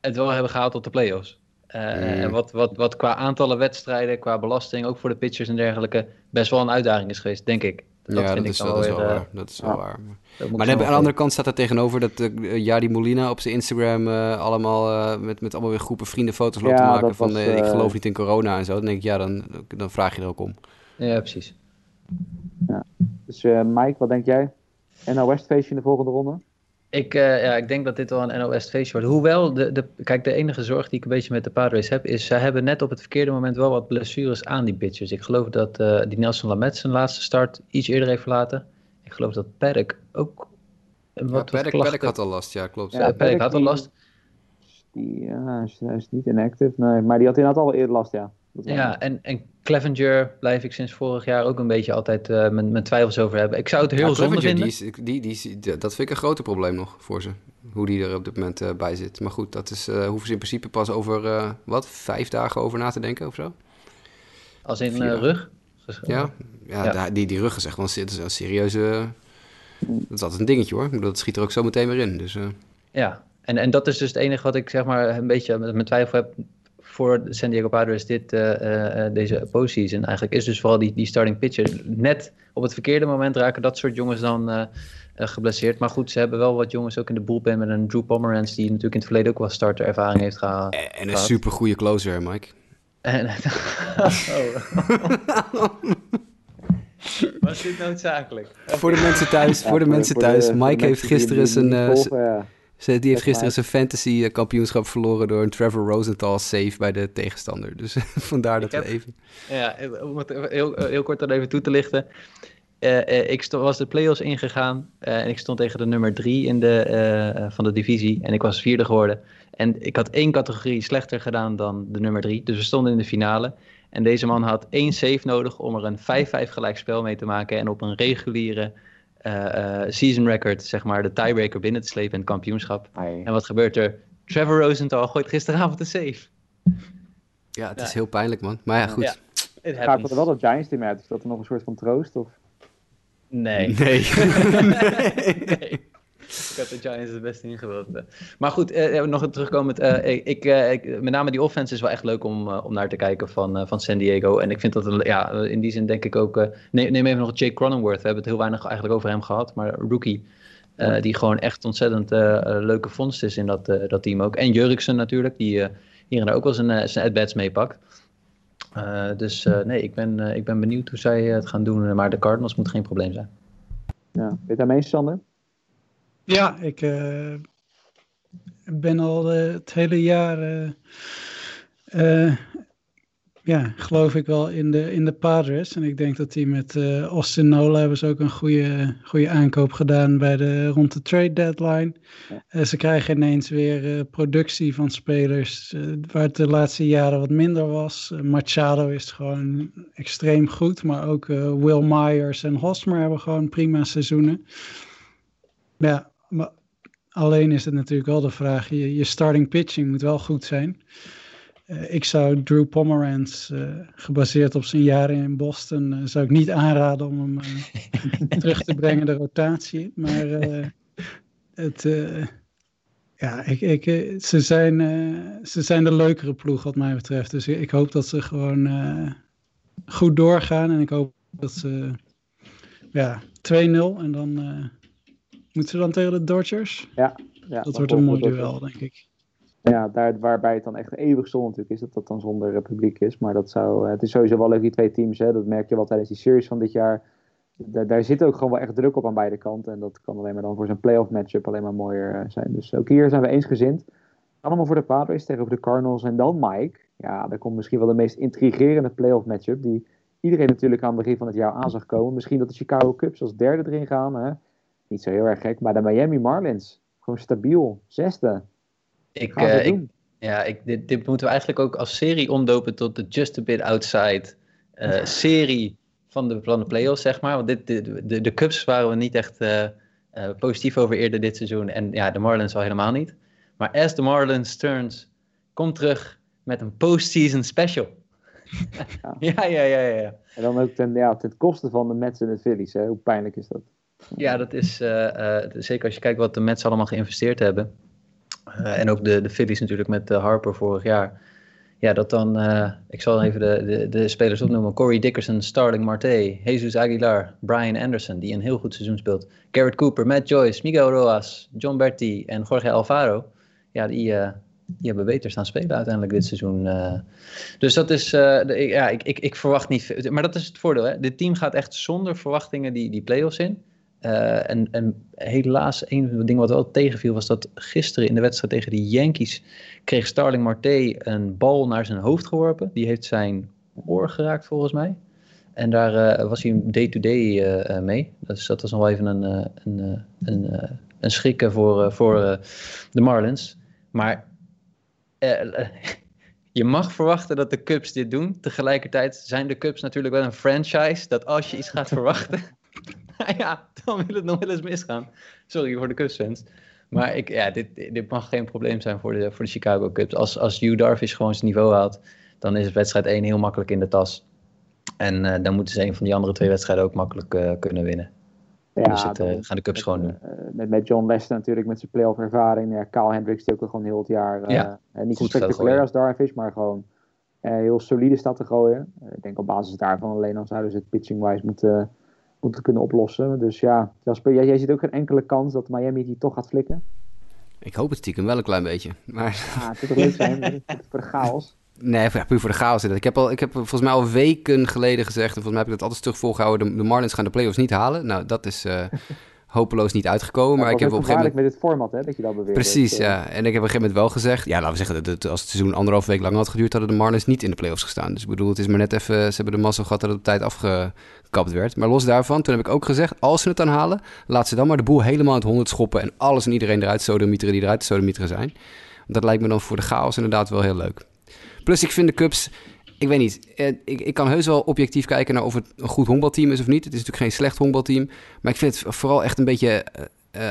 het wel hebben gehaald tot de playoffs. Uh, En wat, wat, wat qua aantallen wedstrijden, qua belasting, ook voor de pitchers en dergelijke, best wel een uitdaging is geweest, denk ik. Dat ja, vind dat, ik is, dat, is wel weer, waar. dat is wel waar. Maar aan de andere kant staat er tegenover dat uh, Jari Molina op zijn Instagram uh, allemaal met, met allemaal weer groepen vrienden foto's loopt ja, te maken van was, ik geloof niet in corona en zo. Dan denk ik, ja, dan, dan vraag je er ook om. Ja, precies. Ja. Dus uh, Mike, wat denk jij? West feestje in de volgende ronde? Ik, uh, ja, ik denk dat dit wel een West feestje wordt. Hoewel, de, de, kijk, de enige zorg die ik een beetje met de Padres heb, is zij hebben net op het verkeerde moment wel wat blessures aan die pitchers. Ik geloof dat uh, die Nelson Lamet zijn laatste start iets eerder heeft verlaten. ik geloof dat Perk ook... Wat, ja, Perk, Perk had al last, ja, klopt. Ja, Perk had al last. Die, ja, hij is niet inactive, nee. Maar die had inderdaad al eerder last, ja. Ja, en, en Clevenger blijf ik sinds vorig jaar ook een beetje altijd uh, mijn, mijn twijfels over hebben. Ik zou het heel ja, zonde vinden. Die is, die, die, die, dat vind ik een groter probleem nog voor ze. Hoe die er op dit moment uh, bij zit. Maar goed, dat is, uh, hoeven ze in principe pas over, uh, wat, vijf dagen over na te denken of zo? Als in rug? Ja, ja, ja. Die, die rug is echt wel een, een serieuze... Dat is altijd een dingetje hoor. Dat schiet er ook zo meteen weer in. Dus, Ja, en, en dat is dus het enige wat ik zeg maar een beetje met mijn twijfel heb voor San Diego Padres dit, uh, deze postseason eigenlijk is dus vooral die, die starting pitcher. Net op het verkeerde moment raken dat soort jongens dan uh, geblesseerd. Maar goed, ze hebben wel wat jongens ook in de bullpen met een Drew Pomeranz die natuurlijk in het verleden ook wel starterervaring heeft gehaald. En, en een super goede closer, Mike. En, <laughs> oh. Was dit noodzakelijk? Voor de mensen thuis, voor de mensen thuis. Mike heeft gisteren zijn... Ze, die heeft gisteren zijn fantasy eh, kampioenschap verloren door een Trevor Rosenthal save bij de tegenstander. Dus <laughs> vandaar dat we even... Ja, om het heel, heel kort dan even toe te lichten. Uh, ik was de playoffs ingegaan uh, en ik stond tegen de nummer drie in de, van de divisie en ik was vierde geworden. En ik had één categorie slechter gedaan dan de nummer drie, dus we stonden in de finale. En deze man had één save nodig om er een 5-5 gelijkspel mee te maken en op een reguliere season record, zeg maar, de tiebreaker binnen te slepen in het kampioenschap. En wat gebeurt er? Trevor Rosenthal gooit gisteravond een save. Ja, het is heel pijnlijk, man. Maar ja, goed. Ja, Gaat er wel dat Giants team uit? Is dat er nog een soort van troost? Of? Nee. Nee. <laughs> <laughs> nee. Ik had de Giants het beste ingewild. Maar goed, eh, nog terugkomend. Uh, ik, ik, met name die offense is wel echt leuk om, om naar te kijken van, van San Diego. En ik vind dat, ja, in die zin denk ik ook... neem, neem even nog Jake Cronenworth. We hebben het heel weinig eigenlijk over hem gehad. Maar rookie, die gewoon echt ontzettend leuke vondst is in dat, dat team ook. En Jurksen natuurlijk, die hier en daar ook wel zijn, zijn at-bats meepakt. dus nee, ik ben, ik ben benieuwd hoe zij het gaan doen. Maar de Cardinals moet geen probleem zijn. Ja, ben je daarmee, Sander? Ja, ik uh, ben al uh, het hele jaar, uh, ja, geloof ik wel in de, in de Padres. En ik denk dat die met Austin Nola hebben ze ook een goede, goede aankoop gedaan bij de, rond de trade deadline. Ja. ze krijgen ineens weer productie van spelers waar het de laatste jaren wat minder was. Machado is gewoon extreem goed, maar ook Will Myers en Hosmer hebben gewoon prima seizoenen. Ja, maar alleen is het natuurlijk wel de vraag, je, je starting pitching moet wel goed zijn. Uh, ik zou Drew Pomeranz, uh, gebaseerd op zijn jaren in Boston, uh, zou ik niet aanraden om hem <laughs> terug te brengen de rotatie. Maar het, ja, ik, ik, ze, zijn, ze zijn de leukere ploeg wat mij betreft. Dus ik hoop dat ze gewoon goed doorgaan en ik hoop dat ze ja, 2-0 en dan Moeten ze dan tegen de Dodgers? Ja. ja dat wordt een mooi duel, denk ik. Ja, daar, waarbij het dan echt eeuwig zonde natuurlijk is dat dat dan zonder publiek is. Maar dat zou, het is sowieso wel leuk, die twee teams. Hè, dat merk je wel tijdens die series van dit jaar. Daar, daar zit ook gewoon wel echt druk op aan beide kanten. En dat kan alleen maar dan voor zo'n playoff matchup alleen maar mooier eh, zijn. Dus ook hier zijn we eensgezind. Allemaal voor de Padres tegenover de Cardinals. En dan Mike. Ja, daar komt misschien wel de meest intrigerende playoff matchup. Die iedereen natuurlijk aan het begin van het jaar aan zag komen. Misschien dat de Chicago Cubs als derde erin gaan. Hè? Niet zo heel erg gek. Maar de Miami Marlins, gewoon stabiel, zesde. Ik, uh, ik ja, ik, dit, dit moeten we eigenlijk ook als serie omdopen tot de Just a Bit Outside uh, <laughs> serie van de, van de playoffs, zeg maar. Want dit, de, de, de Cubs waren we niet echt uh, positief over eerder dit seizoen. En ja, de Marlins al helemaal niet. Maar As the Marlins Turns komt terug met een postseason special. <laughs> Ja. ja, ja, ja, ja. En dan ook ten, ja, ten koste van de Mets en de Phillies. Hè? Hoe pijnlijk is dat? Ja, dat is uh, zeker als je kijkt wat de Mets allemaal geïnvesteerd hebben. Uh, en ook de, de Phillies natuurlijk met Harper vorig jaar. Ja, dat dan, ik zal even de, de, de, spelers opnoemen. Corey Dickerson, Starling Marte, Jesus Aguilar, Brian Anderson, die een heel goed seizoen speelt. Garrett Cooper, Matt Joyce, Miguel Roas, John Berti en Jorge Alfaro. Ja, die, die hebben beter staan spelen uiteindelijk dit seizoen. dus dat is, de, ja, ik, ik, ik verwacht niet veel. Maar dat is het voordeel, hè. Dit team gaat echt zonder verwachtingen die, die play-offs in. Uh, en, en, helaas, een ding wat wel tegenviel was dat gisteren in de wedstrijd tegen de Yankees kreeg Starling Marte een bal naar zijn hoofd geworpen. Die heeft zijn oor geraakt volgens mij. En daar was hij day-to-day mee. Dus dat was nog wel even een, een, een, een schrikken voor, voor de Marlins. Maar <laughs> je mag verwachten dat de Cubs dit doen. Tegelijkertijd zijn de Cubs natuurlijk wel een franchise. Dat als je iets gaat <laughs> verwachten, <laughs> ja, dan wil het nog wel eens misgaan. Sorry voor de fans. Maar ik, ja, dit, dit mag geen probleem zijn voor de, voor de Chicago Cubs. Als, als Hugh Darvish gewoon zijn niveau haalt, dan is wedstrijd 1 heel makkelijk in de tas. En uh, dan moeten ze een van die andere twee wedstrijden ook makkelijk uh, kunnen winnen. Ja, dus uh, gaan de Cubs gewoon doen. met, met John Lester natuurlijk met zijn playoff ervaring. Ja, Kyle Hendricks die ook gewoon heel het jaar ja, niet zo spectaculair als Darvish, maar gewoon heel solide staat te gooien. ik denk op basis daarvan alleen al zouden ze het pitching-wise moeten moeten kunnen oplossen. Dus ja, Jasper, jij, jij ziet ook geen enkele kans dat Miami die toch gaat flikken? Ik hoop het stiekem wel een klein beetje. Maar... Ja, het zou leuk zijn voor de chaos. <laughs> Nee, puur voor de chaos. Ik heb, al, ik heb volgens mij al weken geleden gezegd, en volgens mij heb ik dat altijd terug volgehouden, de, de Marlins gaan de playoffs niet halen. Nou, dat is... Uh, <laughs> hopeloos niet uitgekomen. maar ik heb op een gegeven moment. met dit format, hè, dat je dat beweert. Precies, dus, ja. En ik heb op een gegeven moment wel gezegd. Ja, laten we zeggen, dat als het seizoen anderhalf week lang had geduurd, hadden de Marlins niet in de playoffs gestaan. Dus ik bedoel, het is maar net even. Ze hebben de massa gehad dat het op tijd afgekapt werd. Maar los daarvan, toen heb ik ook gezegd: als ze het dan halen, laat ze dan maar de boel helemaal het honderd schoppen. En alles en iedereen eruit sodemieteren die eruit sodemieteren zijn. Dat lijkt me dan voor de chaos inderdaad wel heel leuk. Plus, ik vind de Cubs ik weet niet. Eh, ik, ik kan heus wel objectief kijken naar of het een goed honkbalteam is of niet. Het is natuurlijk geen slecht honkbalteam. Maar ik vind het vooral echt een beetje, uh,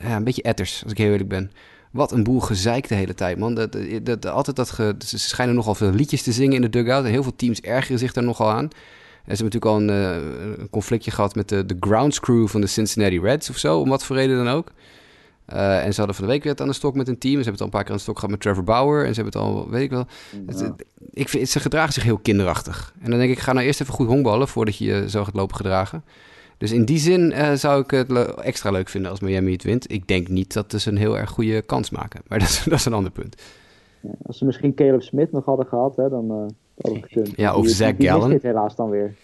ja, een beetje etters, als ik heel eerlijk ben. Wat een boel gezeik de hele tijd, man. Dat, dat, altijd dat ze schijnen nogal veel liedjes te zingen in de dugout. En heel veel teams ergeren zich daar nogal aan. En ze hebben natuurlijk al een, conflictje gehad met de, de grounds crew van de Cincinnati Reds of zo. Om wat voor reden dan ook. Uh, en ze hadden van de week weer aan de stok met een team. Ze hebben het al een paar keer aan de stok gehad met Trevor Bauer. En ze hebben het al, weet ik wel. Het, ik vind, ze gedragen zich heel kinderachtig. En dan denk ik, ga nou eerst even goed honkballen voordat je je zo gaat lopen gedragen. Dus in die zin uh, zou ik het le extra leuk vinden als Miami het wint. Ik denk niet dat ze een heel erg goede kans maken. Maar <laughs> dat is, dat is een ander punt. Ja, als ze misschien Caleb Smith nog hadden gehad, hè, dan uh, gekund. Ja, of Zach Gallen. Helaas dan weer.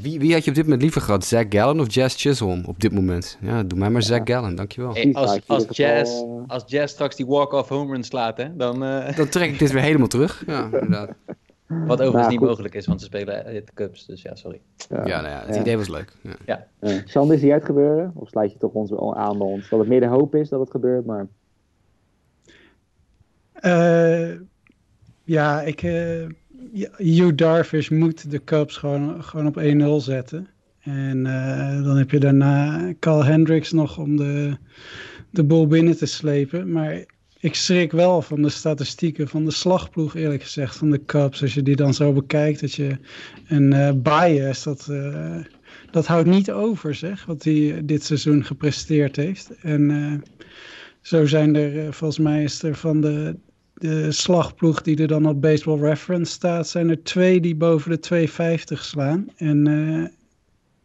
Wie, wie had je op dit moment liever gehad? Zach Gallen of Jazz Chisholm op dit moment? Ja, doe mij maar Zach Gallen, dankjewel. Hey, als, als, jazz, als Jazz straks die walk-off home run slaat, hè, dan... Uh... Dan trek ik dit weer helemaal terug. Ja, <laughs> inderdaad. Wat overigens nou, niet mogelijk is, want ze spelen de Cubs, dus ja, sorry. Ja, ja, nou ja het idee was leuk. Ja. ja. Sander, is die uit gebeuren? Of sluit je toch ons aan bij ons? Dat het meer de hoop is dat het gebeurt, maar... Uh, ja, ik... Uh Hugh Darvish moet de Cubs gewoon, gewoon op 1-0 zetten. En uh, dan heb je daarna Carl Hendricks nog om de, de boel binnen te slepen. Maar ik schrik wel van de statistieken van de slagploeg, eerlijk gezegd, van de Cubs. Als je die dan zo bekijkt, dat je een uh, bias, dat, uh, dat houdt niet over, zeg, wat hij dit seizoen gepresteerd heeft. En zo zijn er, volgens mij is er van de de slagploeg die er dan op Baseball Reference staat, zijn er twee die boven de 250 slaan. En uh,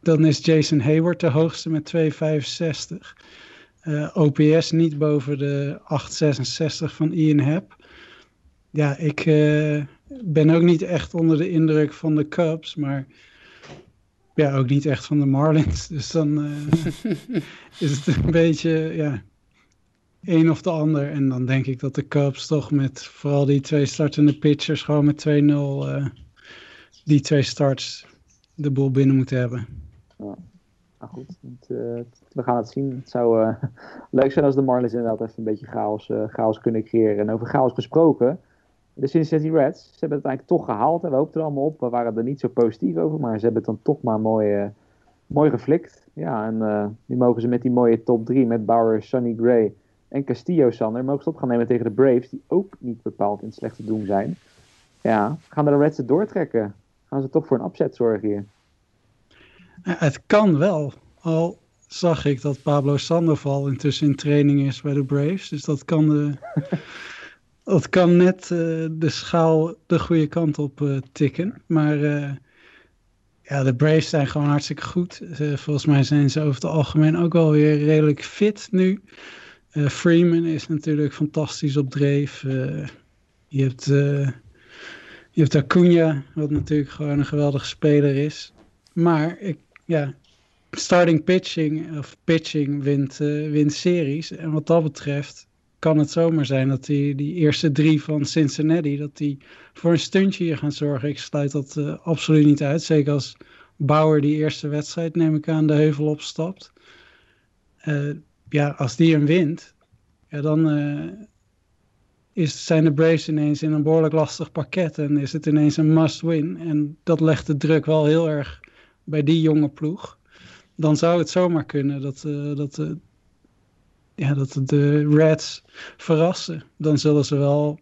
dan is Jason Hayward de hoogste met 265. Uh, OPS niet boven de 866 van Ian Happ. Ja, ik uh, ben ook niet echt onder de indruk van de Cubs, maar ja, ook niet echt van de Marlins. <laughs> Dus dan is het een beetje, ja, een of de ander. En dan denk ik dat de Cubs toch met vooral die twee startende pitchers gewoon met 2-0 uh, eh, die twee starts de boel binnen moeten hebben. Ja. Nou goed, uh, we gaan het zien. Het zou uh, leuk zijn als de Marlins inderdaad even een beetje chaos, chaos kunnen creëren. En over chaos gesproken, de Cincinnati Reds, ze hebben het eigenlijk toch gehaald. We hoopten er allemaal op. We waren er niet zo positief over, maar ze hebben het dan toch maar mooi, mooi geflikt. Ja, en nu mogen ze met die mooie top 3 met Bauer, Sonny Gray en Castillo Sander mogen ze op gaan nemen tegen de Braves, die ook niet bepaald in slechte doen zijn. Ja, gaan de Reds het doortrekken? Gaan ze toch voor een opzet zorgen hier? het kan wel. Al zag ik dat Pablo Sandoval intussen in training is bij de Braves. Dus dat kan, de, <laughs> dat kan net uh, de schaal de goede kant op uh, tikken. Maar uh, ja, de Braves zijn gewoon hartstikke goed. volgens mij zijn ze over het algemeen ook wel weer redelijk fit nu. Uh, Freeman is natuurlijk fantastisch op dreef. Uh, je, hebt, uh, je hebt Acuna, wat natuurlijk gewoon een geweldige speler is. Maar ik, ja, starting pitching of pitching wint, wint series. En wat dat betreft kan het zomaar zijn dat die, die eerste drie van Cincinnati, dat die voor een stuntje hier gaan zorgen. Ik sluit dat absoluut niet uit. Zeker als Bauer die eerste wedstrijd, neem ik aan, de heuvel opstapt. Uh, ja, als die hem wint, ja, dan uh, is, zijn de Braves ineens in een behoorlijk lastig pakket. En is het ineens een must-win. En dat legt de druk wel heel erg bij die jonge ploeg. Dan zou het zomaar kunnen dat, uh, dat, uh, ja, dat de Reds verrassen. Dan zullen ze wel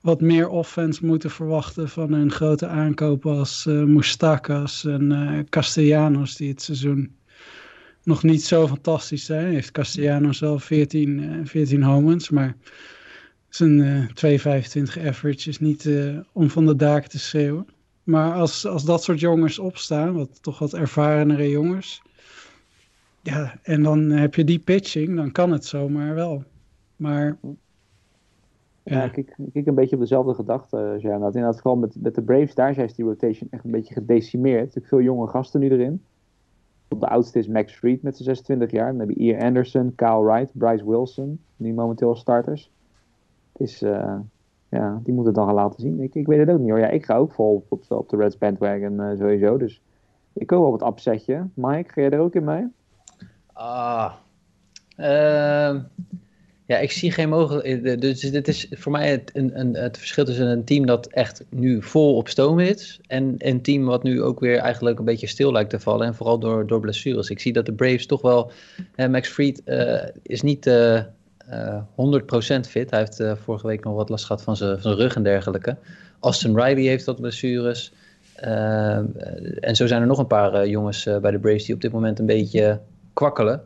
wat meer offense moeten verwachten van hun grote aankopen als Mustakas en Castellanos, die het seizoen nog niet zo fantastisch zijn. Heeft Castellanos wel 14, uh, 14 homens, maar zijn uh, 2,25 average is niet uh, om van de daken te schreeuwen. Maar als, als dat soort jongens opstaan, wat, toch wat ervarenere jongens. Ja, en dan heb je die pitching, dan kan het zomaar wel. Maar... Ja, ja ik, ik, ik een beetje op dezelfde gedachte, dat inderdaad gewoon met, met de Braves, daar is die rotation echt een beetje gedecimeerd. Er veel jonge gasten nu erin. De oudste is Max Fried met zijn 26 jaar. Dan heb je Ian Anderson, Kyle Wright, Bryce Wilson, die momenteel starters. Uh, ja, die moeten het dan gaan laten zien. Ik, ik weet het ook niet hoor. Ja, ik ga ook vol op, op de Reds bandwagon uh, sowieso. Dus ik hoop op het upsetje. Mike, ga jij er ook in mee? Ah, uh, ja, ik zie geen mogelijkheid. Dus dit is voor mij het, een, een, het verschil tussen een team dat echt nu vol op stoom is. En een team wat nu ook weer eigenlijk een beetje stil lijkt te vallen. En vooral door, door blessures. Ik zie dat de Braves toch wel. Max Fried uh, is niet. Uh, uh, 100% fit. Hij heeft vorige week nog wat last gehad van zijn rug en dergelijke. Austin Riley heeft wat blessures. En zo zijn er nog een paar jongens bij de Braves die op dit moment een beetje kwakkelen.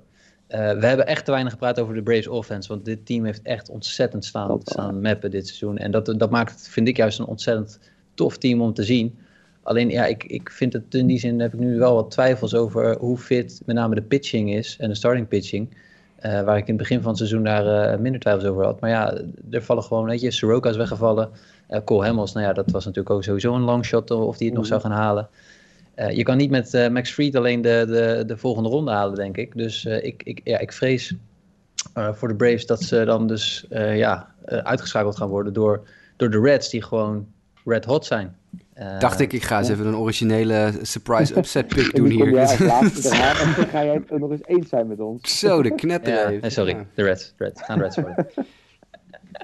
We hebben echt te weinig gepraat over de Braves offense. Want dit team heeft echt ontzettend staan, staan mappen dit seizoen. En dat, dat maakt het, vind ik juist een ontzettend tof team om te zien. Alleen ja, ik, ik vind het in die zin heb ik nu wel wat twijfels over hoe fit met name de pitching is en de starting pitching. Uh, waar ik in het begin van het seizoen daar uh, minder twijfels over had. Maar ja, er vallen gewoon, weet je, Soroka is weggevallen. Uh, Cole Hamels, nou ja, dat was natuurlijk ook sowieso een long shot of die het nog zou gaan halen. Je kan niet met Max Fried alleen de, de, de volgende ronde halen, denk ik. Dus ik, ik, ja, ik vrees voor de Braves dat ze dan dus ja, uitgeschakeld gaan worden door, door de Reds, die gewoon red hot zijn. Uh, Dacht ik, ik ga eens even een originele surprise <laughs> upset pick doen hier. Ja, als laatste <laughs> eraan, en dan ga jij het nog eens eens zijn met ons. Zo, de knetter ja, nee, sorry, ja. de Reds, Reds, gaan Reds worden. <laughs>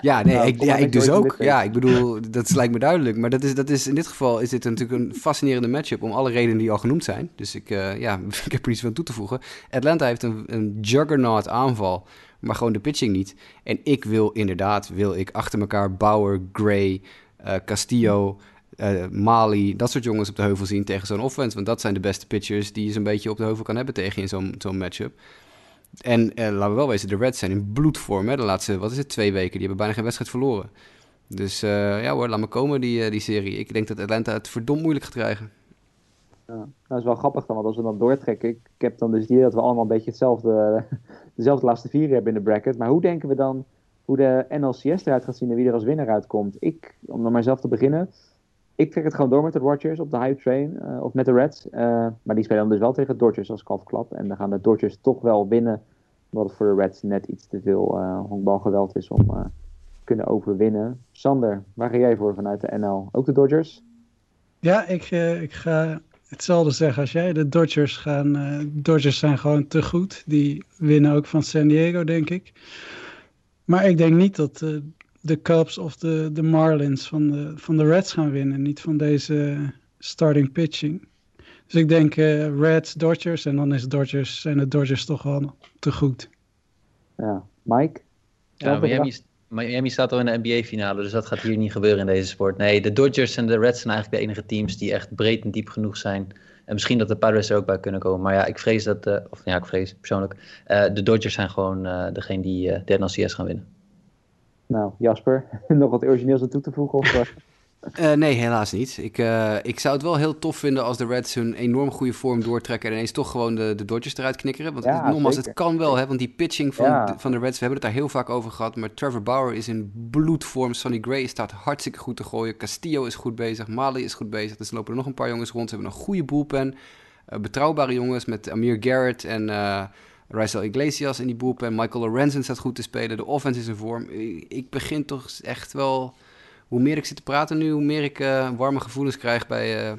Ja, nee, nou, ik, ja, ik dus ook. Ja, ik bedoel, dat lijkt me duidelijk. Maar dat is, dat is, in dit geval is dit natuurlijk een fascinerende matchup om alle redenen die al genoemd zijn. Dus ik, uh, ja, <laughs> ik heb er iets van toe te voegen. Atlanta heeft een, een juggernaut aanval, maar gewoon de pitching niet. En ik wil inderdaad, wil ik achter elkaar Bauer, Gray, uh, Castillo... Uh, Mali, dat soort jongens op de heuvel zien tegen zo'n offense. Want dat zijn de beste pitchers die je zo'n beetje op de heuvel kan hebben tegen in zo'n zo'n matchup. En eh, laten we wel wezen, de Reds zijn in bloedvorm. Hè? De laatste, wat is het, twee weken. Die hebben bijna geen wedstrijd verloren. Dus uh, ja hoor, laat me komen die, die serie. Ik denk dat Atlanta het verdomd moeilijk gaat krijgen. Ja, nou, dat is wel grappig dan, want als we dan doortrekken... Ik, heb dan dus idee dat we allemaal een beetje hetzelfde, <laughs> dezelfde laatste vier hebben in de bracket. Maar hoe denken we dan hoe de NLCS eruit gaat zien en wie er als winnaar uitkomt? Ik, om dan maar zelf te beginnen ik trek het gewoon door met de Dodgers op de hype train. Uh, of met de Reds. Uh, maar die spelen dan dus wel tegen de Dodgers als kalfklap. En dan gaan de Dodgers toch wel winnen. Omdat het voor de Reds net iets te veel uh, honkbalgeweld is om te kunnen overwinnen. Sander, waar ga jij voor vanuit de NL? Ook de Dodgers? Ja, ik, ik ga hetzelfde zeggen als jij. De Dodgers, gaan, Dodgers zijn gewoon te goed. Die winnen ook van San Diego, denk ik. Maar ik denk niet dat de Cubs of de, de Marlins van de, van de Reds gaan winnen. Niet van deze starting pitching. Dus ik denk uh, Reds, Dodgers. En dan is Dodgers, zijn de Dodgers toch wel te goed. Ja, Mike? Ja, Miami, Miami staat al in de NBA-finale, dus dat gaat hier niet gebeuren in deze sport. Nee, de Dodgers en de Reds zijn eigenlijk de enige teams die echt breed en diep genoeg zijn. En misschien dat de Padres er ook bij kunnen komen. Maar ja, ik vrees dat, uh, of ja, ik vrees persoonlijk, uh, de Dodgers zijn gewoon uh, degene die uh, de NLCS gaan winnen. Nou, Jasper, <laughs> nog wat origineels aan toe te voegen? Of, uh, <laughs> nee, helaas niet. Ik, uh, ik zou het wel heel tof vinden als de Reds hun enorm goede vorm doortrekken en ineens toch gewoon de, de Dodgers eruit knikkeren. Want ja, nogmaals, het kan wel, hè, want die pitching van, ja. de, van de Reds, we hebben het daar heel vaak over gehad, maar Trevor Bauer is in bloedvorm, Sonny Gray staat hartstikke goed te gooien, Castillo is goed bezig, Mali is goed bezig, dus lopen er nog een paar jongens rond, ze hebben een goede bullpen, uh, betrouwbare jongens met Amir Garrett en Rizal Iglesias in die boelpen. Michael Lorenzen staat goed te spelen. De offense is in vorm. Ik begin toch echt wel... Hoe meer ik zit te praten nu, hoe meer ik uh, warme gevoelens krijg bij, uh,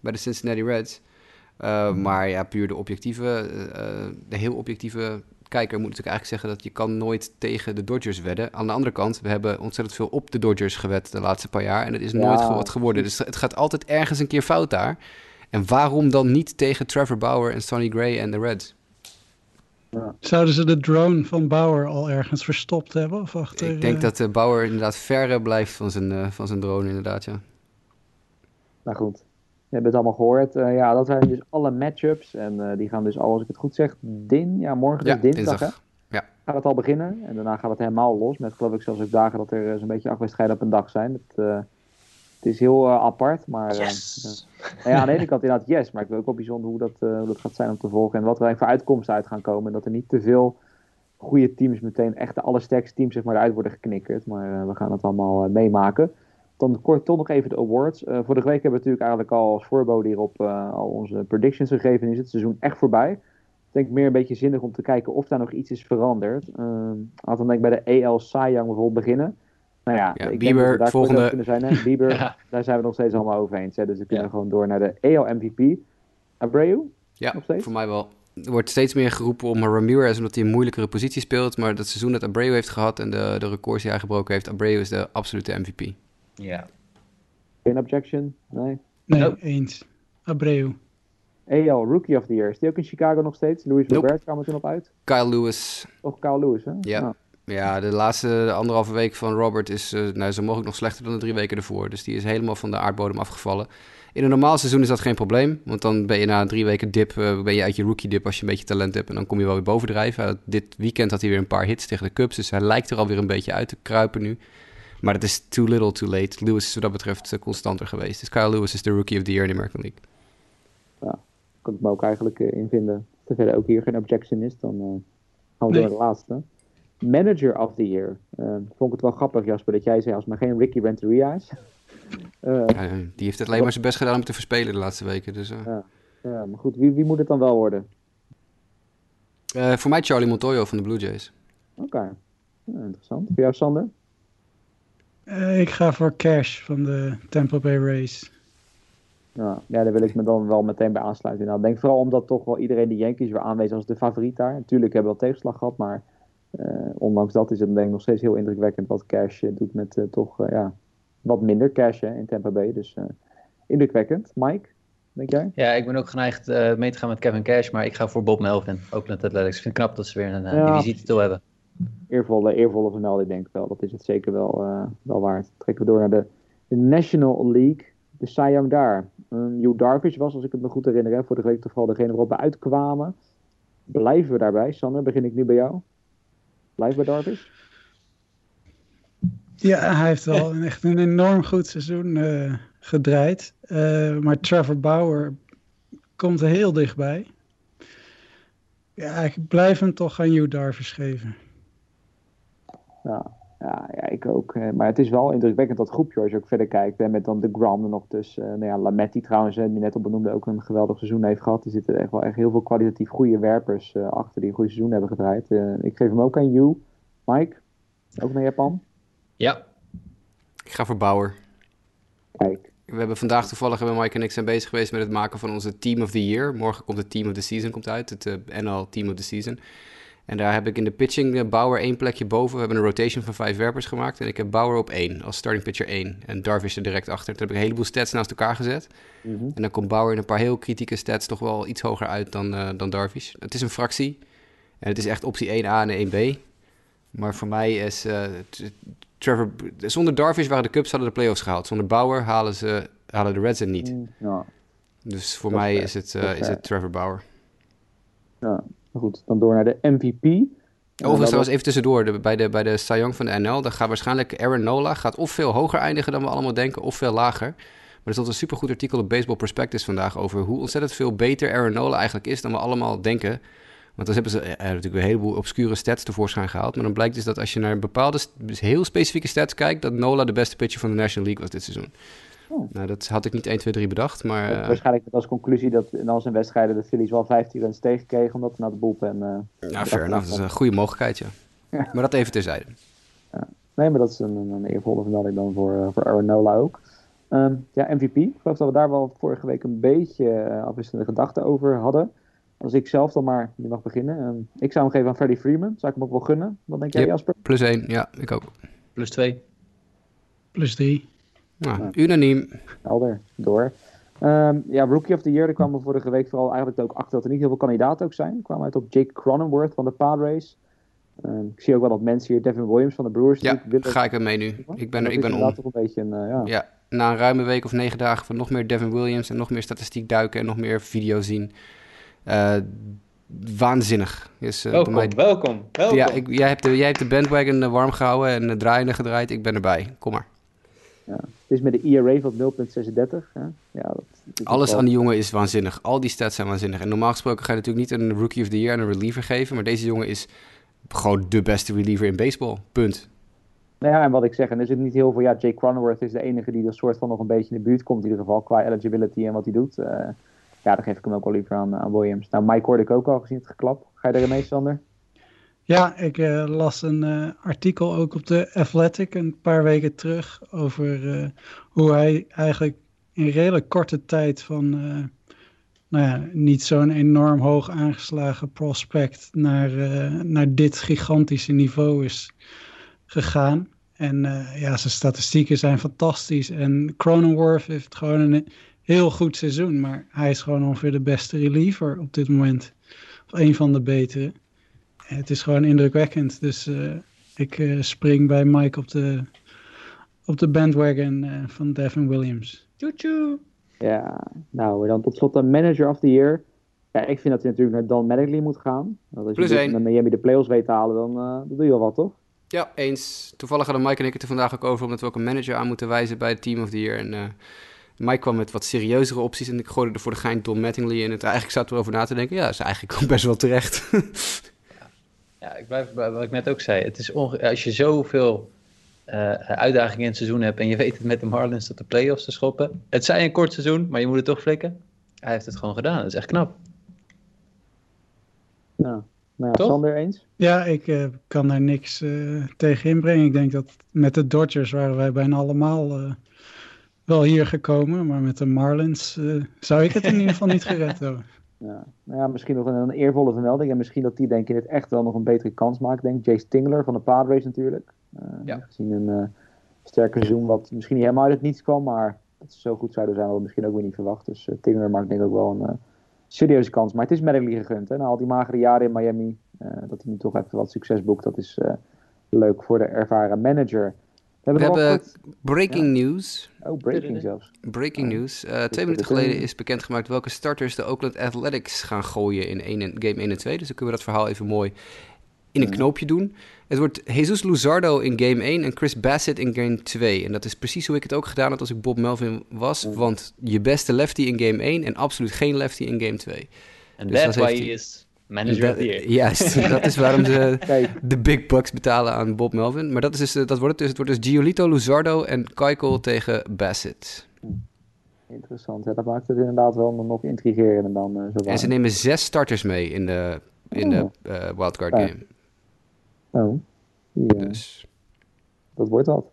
bij de Cincinnati Reds. Uh, maar ja, puur de objectieve, de heel objectieve kijker moet natuurlijk eigenlijk zeggen dat je kan nooit tegen de Dodgers wedden. Aan de andere kant, we hebben ontzettend veel op de Dodgers gewed de laatste paar jaar. En het is ja. nooit wat geworden. Dus het gaat altijd ergens een keer fout daar. En waarom dan niet tegen Trevor Bauer en Sonny Gray en de Reds? Ja. Zouden ze de drone van Bauer al ergens verstopt hebben? Of achter, Ik denk dat de Bauer inderdaad verre blijft van zijn, uh, van zijn drone, inderdaad, ja. Nou goed, je hebt het allemaal gehoord. Uh, ja, dat zijn dus alle matchups. En uh, die gaan dus al, als ik het goed zeg, din. Ja, morgen is ja, dinsdag, dinsdag. Hè? Ja. Gaat het al beginnen. En daarna gaat het helemaal los. Met geloof ik zelfs ook dagen dat er zo'n beetje acht wedstrijden op een dag zijn. Het, uh, het is heel apart. Maar yes. ja, aan de ene kant inderdaad yes. Maar ik wil ook wel bijzonder hoe dat, hoe dat gaat zijn om te volgen. En wat er eigenlijk voor uitkomsten uit gaan komen. En dat er niet te veel goede teams meteen echt de allersterkste teams zeg maar, eruit worden geknikkerd. Maar we gaan het allemaal meemaken. Dan kort toch nog even de awards. Uh, vorige week hebben we natuurlijk eigenlijk al als voorbode hierop uh, al onze predictions gegeven. Is het seizoen echt voorbij? Ik denk meer een beetje zinnig om te kijken of daar nog iets is veranderd. Uh, laten we denk ik bij de EL Young bijvoorbeeld beginnen. Nou ja, ja ik Bieber, denk dat we daar volgende... kunnen zijn. Hè? <laughs> Bieber, ja. daar zijn we nog steeds allemaal over eens. Hè? Dus we kunnen ja. gewoon door naar de EL MVP. Abreu? Ja, voor mij wel. Er wordt steeds meer geroepen om Ramirez omdat hij een moeilijkere positie speelt. Maar dat seizoen dat Abreu heeft gehad en de, de records die hij gebroken heeft, Abreu is de absolute MVP. Ja. Geen objection? Nee? Nee, nope. eens. Abreu. AL, Rookie of the Year. Is die ook in Chicago nog steeds? Louis Nope. Robert kwam er toen op uit. Kyle Lewis. Of Kyle Lewis, hè? Ja. Nou, Ja, de laatste anderhalve week van Robert is uh, nou, zo mogelijk nog slechter dan de drie weken ervoor. Dus die is helemaal van de aardbodem afgevallen. In een normaal seizoen is dat geen probleem. Want dan ben je na drie weken dip, uh, ben je uit je rookie dip als je een beetje talent hebt. En dan kom je wel weer bovendrijven. Uh, dit weekend had hij weer een paar hits tegen de Cubs. Dus hij lijkt er alweer een beetje uit te kruipen nu. Maar het is too little, too late. Lewis is wat dat betreft uh, constanter geweest. Dus Kyle Lewis is de rookie of the year in de American League. Ja, kan ik me ook eigenlijk uh, in vinden. Als er verder ook hier geen objection is, dan uh, gaan we Nee. door naar de laatste. Manager of the year. Uh, vond ik het wel grappig, Jasper, dat jij zei als maar geen Ricky Renteria is. Uh, <laughs> Ja, die heeft het alleen maar zijn best gedaan om te verspelen de laatste weken. Dus, uh. ja, ja, maar goed, wie, wie moet het dan wel worden? Uh, voor mij Charlie Montoyo van de Blue Jays. Oké, okay. ja, interessant. Voor jou, Sander? Uh, ik ga voor Cash van de Tampa Bay Rays. Ja, ja, daar wil ik me dan wel meteen bij aansluiten. Nou, ik denk vooral omdat toch wel iedereen de Yankees weer aanwezen als de favoriet daar. Natuurlijk hebben we wel tegenslag gehad, maar ondanks dat is het denk ik nog steeds heel indrukwekkend wat Cash uh, doet met uh, toch ja, wat minder cash hè, in Tampa Bay. Dus indrukwekkend. Mike, denk jij? Ja, ik ben ook geneigd mee te gaan met Kevin Cash, maar ik ga voor Bob Melvin, Oakland Athletics. Ik vind het knap dat ze weer een ja, divisietitel hebben. Eervolle, eervolle vermelding denk ik wel. Dat is het zeker wel, wel waard. Trekken we door naar de, de National League. De Cy Young daar. Um, Hugh Darvish was, als ik het me goed herinner, hè, vorige week toevallig degene waarop we uitkwamen. Blijven we daarbij? Sander, begin ik nu bij jou? Blijf bij Darvish? Ja, hij heeft wel een, echt een enorm goed seizoen uh, gedraaid. Uh, maar Trevor Bauer komt er heel dichtbij. Ja, ik blijf hem toch aan Hugh Darvish geven. Ja, ja, ja, ik ook. Maar het is wel indrukwekkend dat groepje als je ook verder kijkt. Hè, met dan de Gram er nog tussen. Uh, nou ja, Lametti trouwens, die net op benoemde, ook een geweldig seizoen heeft gehad. Er zitten echt wel echt heel veel kwalitatief goede werpers uh, achter die een goed seizoen hebben gedraaid. Uh, ik geef hem ook aan Hugh. Mike, ook naar Japan? Ja. Ik ga voor Bauer. Kijk. We hebben vandaag toevallig, hebben Mike en ik zijn bezig geweest met het maken van onze Team of the Year. Morgen komt het Team of the Season komt uit, het NL Team of the Season. En daar heb ik in de pitching Bauer één plekje boven. We hebben een rotation van vijf werpers gemaakt. En ik heb Bauer op één, als starting pitcher één. En Darvish er direct achter. Toen heb ik een heleboel stats naast elkaar gezet. Mm -hmm. En dan komt Bauer in een paar heel kritieke stats toch wel iets hoger uit dan, uh, dan Darvish. Het is een fractie. En het is echt optie 1A en 1B. Maar voor mij is uh, Trevor... Zonder Darvish waren de Cubs hadden de playoffs gehaald. Zonder Bauer halen, ze, halen de Reds het niet. Mm, ja. Dus voor mij is het, uh, is het Trevor Bauer. Ja. Goed, dan door naar de MVP. Overigens, trouwens even tussendoor, de, bij, de, bij de Cy Young van de NL, dan gaat waarschijnlijk Aaron Nola gaat of veel hoger eindigen dan we allemaal denken, of veel lager. Maar er stond een supergoed artikel op Baseball Prospectus vandaag over hoe ontzettend veel beter Aaron Nola eigenlijk is dan we allemaal denken. Want dan hebben ze eh, natuurlijk een heleboel obscure stats tevoorschijn gehaald. Maar dan blijkt dus dat als je naar bepaalde heel specifieke stats kijkt, dat Nola de beste pitcher van de National League was dit seizoen. Oh. Nou, dat had ik niet 1, 2, 3 bedacht, maar... Eh, Waarschijnlijk met als conclusie dat in al zijn wedstrijden de Phillies wel 15 runs tegenkregen, omdat ze naar de bullpen... eh ja, fair enough. Dat is een goede mogelijkheid, ja. Ja. Maar dat even terzijde. Nee, maar dat is een, een, een eervolle vermelding dan voor, eh, voor Aaron Nola ook. Ehm, ja, MVP. Ik geloof dat we daar wel vorige week een beetje eh, afwisselende gedachten over hadden. Als ik zelf dan maar, je mag beginnen. Ehm, ik zou hem geven aan Freddie Freeman. Zou ik hem ook wel gunnen? Wat denk jij, Yep. Jasper? Plus 1, ja, ik ook. Plus 2. Plus drie. Nou, Ja. unaniem. Helder, door. Ehm, ja, Rookie of the Year, daar kwamen we vorige week vooral eigenlijk ook achter dat er niet heel veel kandidaten ook zijn. We kwamen uit op Jake Cronenworth van de Padres. Ehm, ik zie ook wel dat mensen hier, Devin Williams van de Brewers. Ja, willen- ga ik er mee nu. Ik ben, er, ik ben om. toch een beetje een, eh, ja. Ja, na een ruime week of negen dagen van nog meer Devin Williams en nog meer statistiek duiken en nog meer video zien. Eh, waanzinnig. Is, eh, bij Welkom, mij- welkom, welkom. Ja, ik, jij, hebt de, jij hebt de bandwagon warm gehouden en het draaiende gedraaid. Ik ben erbij. Kom maar. Het is met de ERA van 0.36. hè. Ja, dat, dat is Alles wel- aan die jongen is waanzinnig. Al die stats zijn waanzinnig. En normaal gesproken ga je natuurlijk niet een Rookie of the Year en een reliever geven. Maar deze jongen is gewoon de beste reliever in baseball. Punt. Nou ja, en wat ik zeg, en er zit niet heel veel. Ja, Jake Cronenworth is de enige die er soort van nog een beetje in de buurt komt. In ieder geval qua eligibility en wat hij doet. Eh, ja, dan geef ik hem ook wel liever aan, aan Williams. Nou, Mike hoorde ik ook al gezien het geklap. Ga je erin mee, Sander? Ja, ik eh, las een eh, artikel ook op de Athletic een paar weken terug over eh, hoe hij eigenlijk in redelijk korte tijd van nou ja, niet zo'n enorm hoog aangeslagen prospect naar, naar dit gigantische niveau is gegaan. En ja, zijn statistieken zijn fantastisch. En Cronenworth heeft gewoon een heel goed seizoen, maar hij is gewoon ongeveer de beste reliever op dit moment. Of een van de betere. Het is gewoon indrukwekkend. Dus eh, ik eh, spring bij Mike op de, op de bandwagon eh, van Devin Williams. Tjoe Ja, nou, dan tot slot de Manager of the Year. Ja, ik vind dat hij natuurlijk naar Dan Mattingly moet gaan. Want als Plus je één. met Miami de playoffs weet te halen, dan, eh, dan doe je wel wat, toch? Ja, eens. Toevallig hadden Mike en ik het er vandaag ook over, omdat we ook een manager aan moeten wijzen bij het Team of the Year. En eh, Mike kwam met wat serieuzere opties en ik gooide er voor de gein Don Mattingly in. Het eigenlijk zat erover na te denken, ja, dat is eigenlijk ook <laughs> best wel terecht. <laughs> Ja, ik blijf bij wat ik net ook zei. Het is als je zoveel eh, uitdagingen in het seizoen hebt en je weet het met de Marlins tot de playoffs te schoppen. Het zij een kort seizoen, maar je moet het toch flikken. Hij heeft het gewoon gedaan. Dat is echt knap. Nou, nou ja, Toch? Sander eens? Ja, ik eh, kan daar niks eh, tegen inbrengen. Ik denk dat met de Dodgers waren wij bijna allemaal eh, wel hier gekomen. Maar met de Marlins eh, zou ik het in ieder geval niet gered <laughs> hebben. Ja. Nou ja, misschien nog een, een eervolle vermelding. En misschien dat die denk ik in het echt wel nog een betere kans maakt. Denk. Jace Tingler van de Padres natuurlijk. Eh, Ja. Gezien een eh sterke seizoen wat misschien niet helemaal uit het niets kwam. Maar dat ze zo goed zouden zijn, hadden we misschien ook weer niet verwacht. Dus eh, Tingler maakt denk ik ook wel een serieuze kans. Maar het is Mattingly gegund. Hè? Na al die magere jaren in Miami. dat hij nu toch even wat succes boekt. Dat is leuk voor de ervaren manager. We We hebben, breaking news. Oh, breaking zelfs. Breaking news. Eh, twee minuten geleden is bekendgemaakt welke starters de Oakland Athletics gaan gooien in game 1 en 2. Dus dan kunnen we dat verhaal even mooi in een Ja. knoopje doen. Het wordt Jesus Luzardo in game 1 en Chris Bassett in game 2. En dat is precies hoe ik het ook gedaan had als ik Bob Melvin was. Ja. Want je beste lefty in game 1 en absoluut geen lefty in game 2. En Dus dat why is manager of the year. Juist, <laughs> dat is waarom ze de big bucks betalen aan Bob Melvin. Maar dat, is dus, eh, dat wordt het dus. Het wordt dus Giolito Luzardo en Keuchel tegen Bassett. interessant. Ja, dat maakt het inderdaad wel nog intrigerender dan eh zo En ze nemen zes starters mee in de, in de eh, wildcard Ja. game. Oh, ja, Dus dat wordt wat.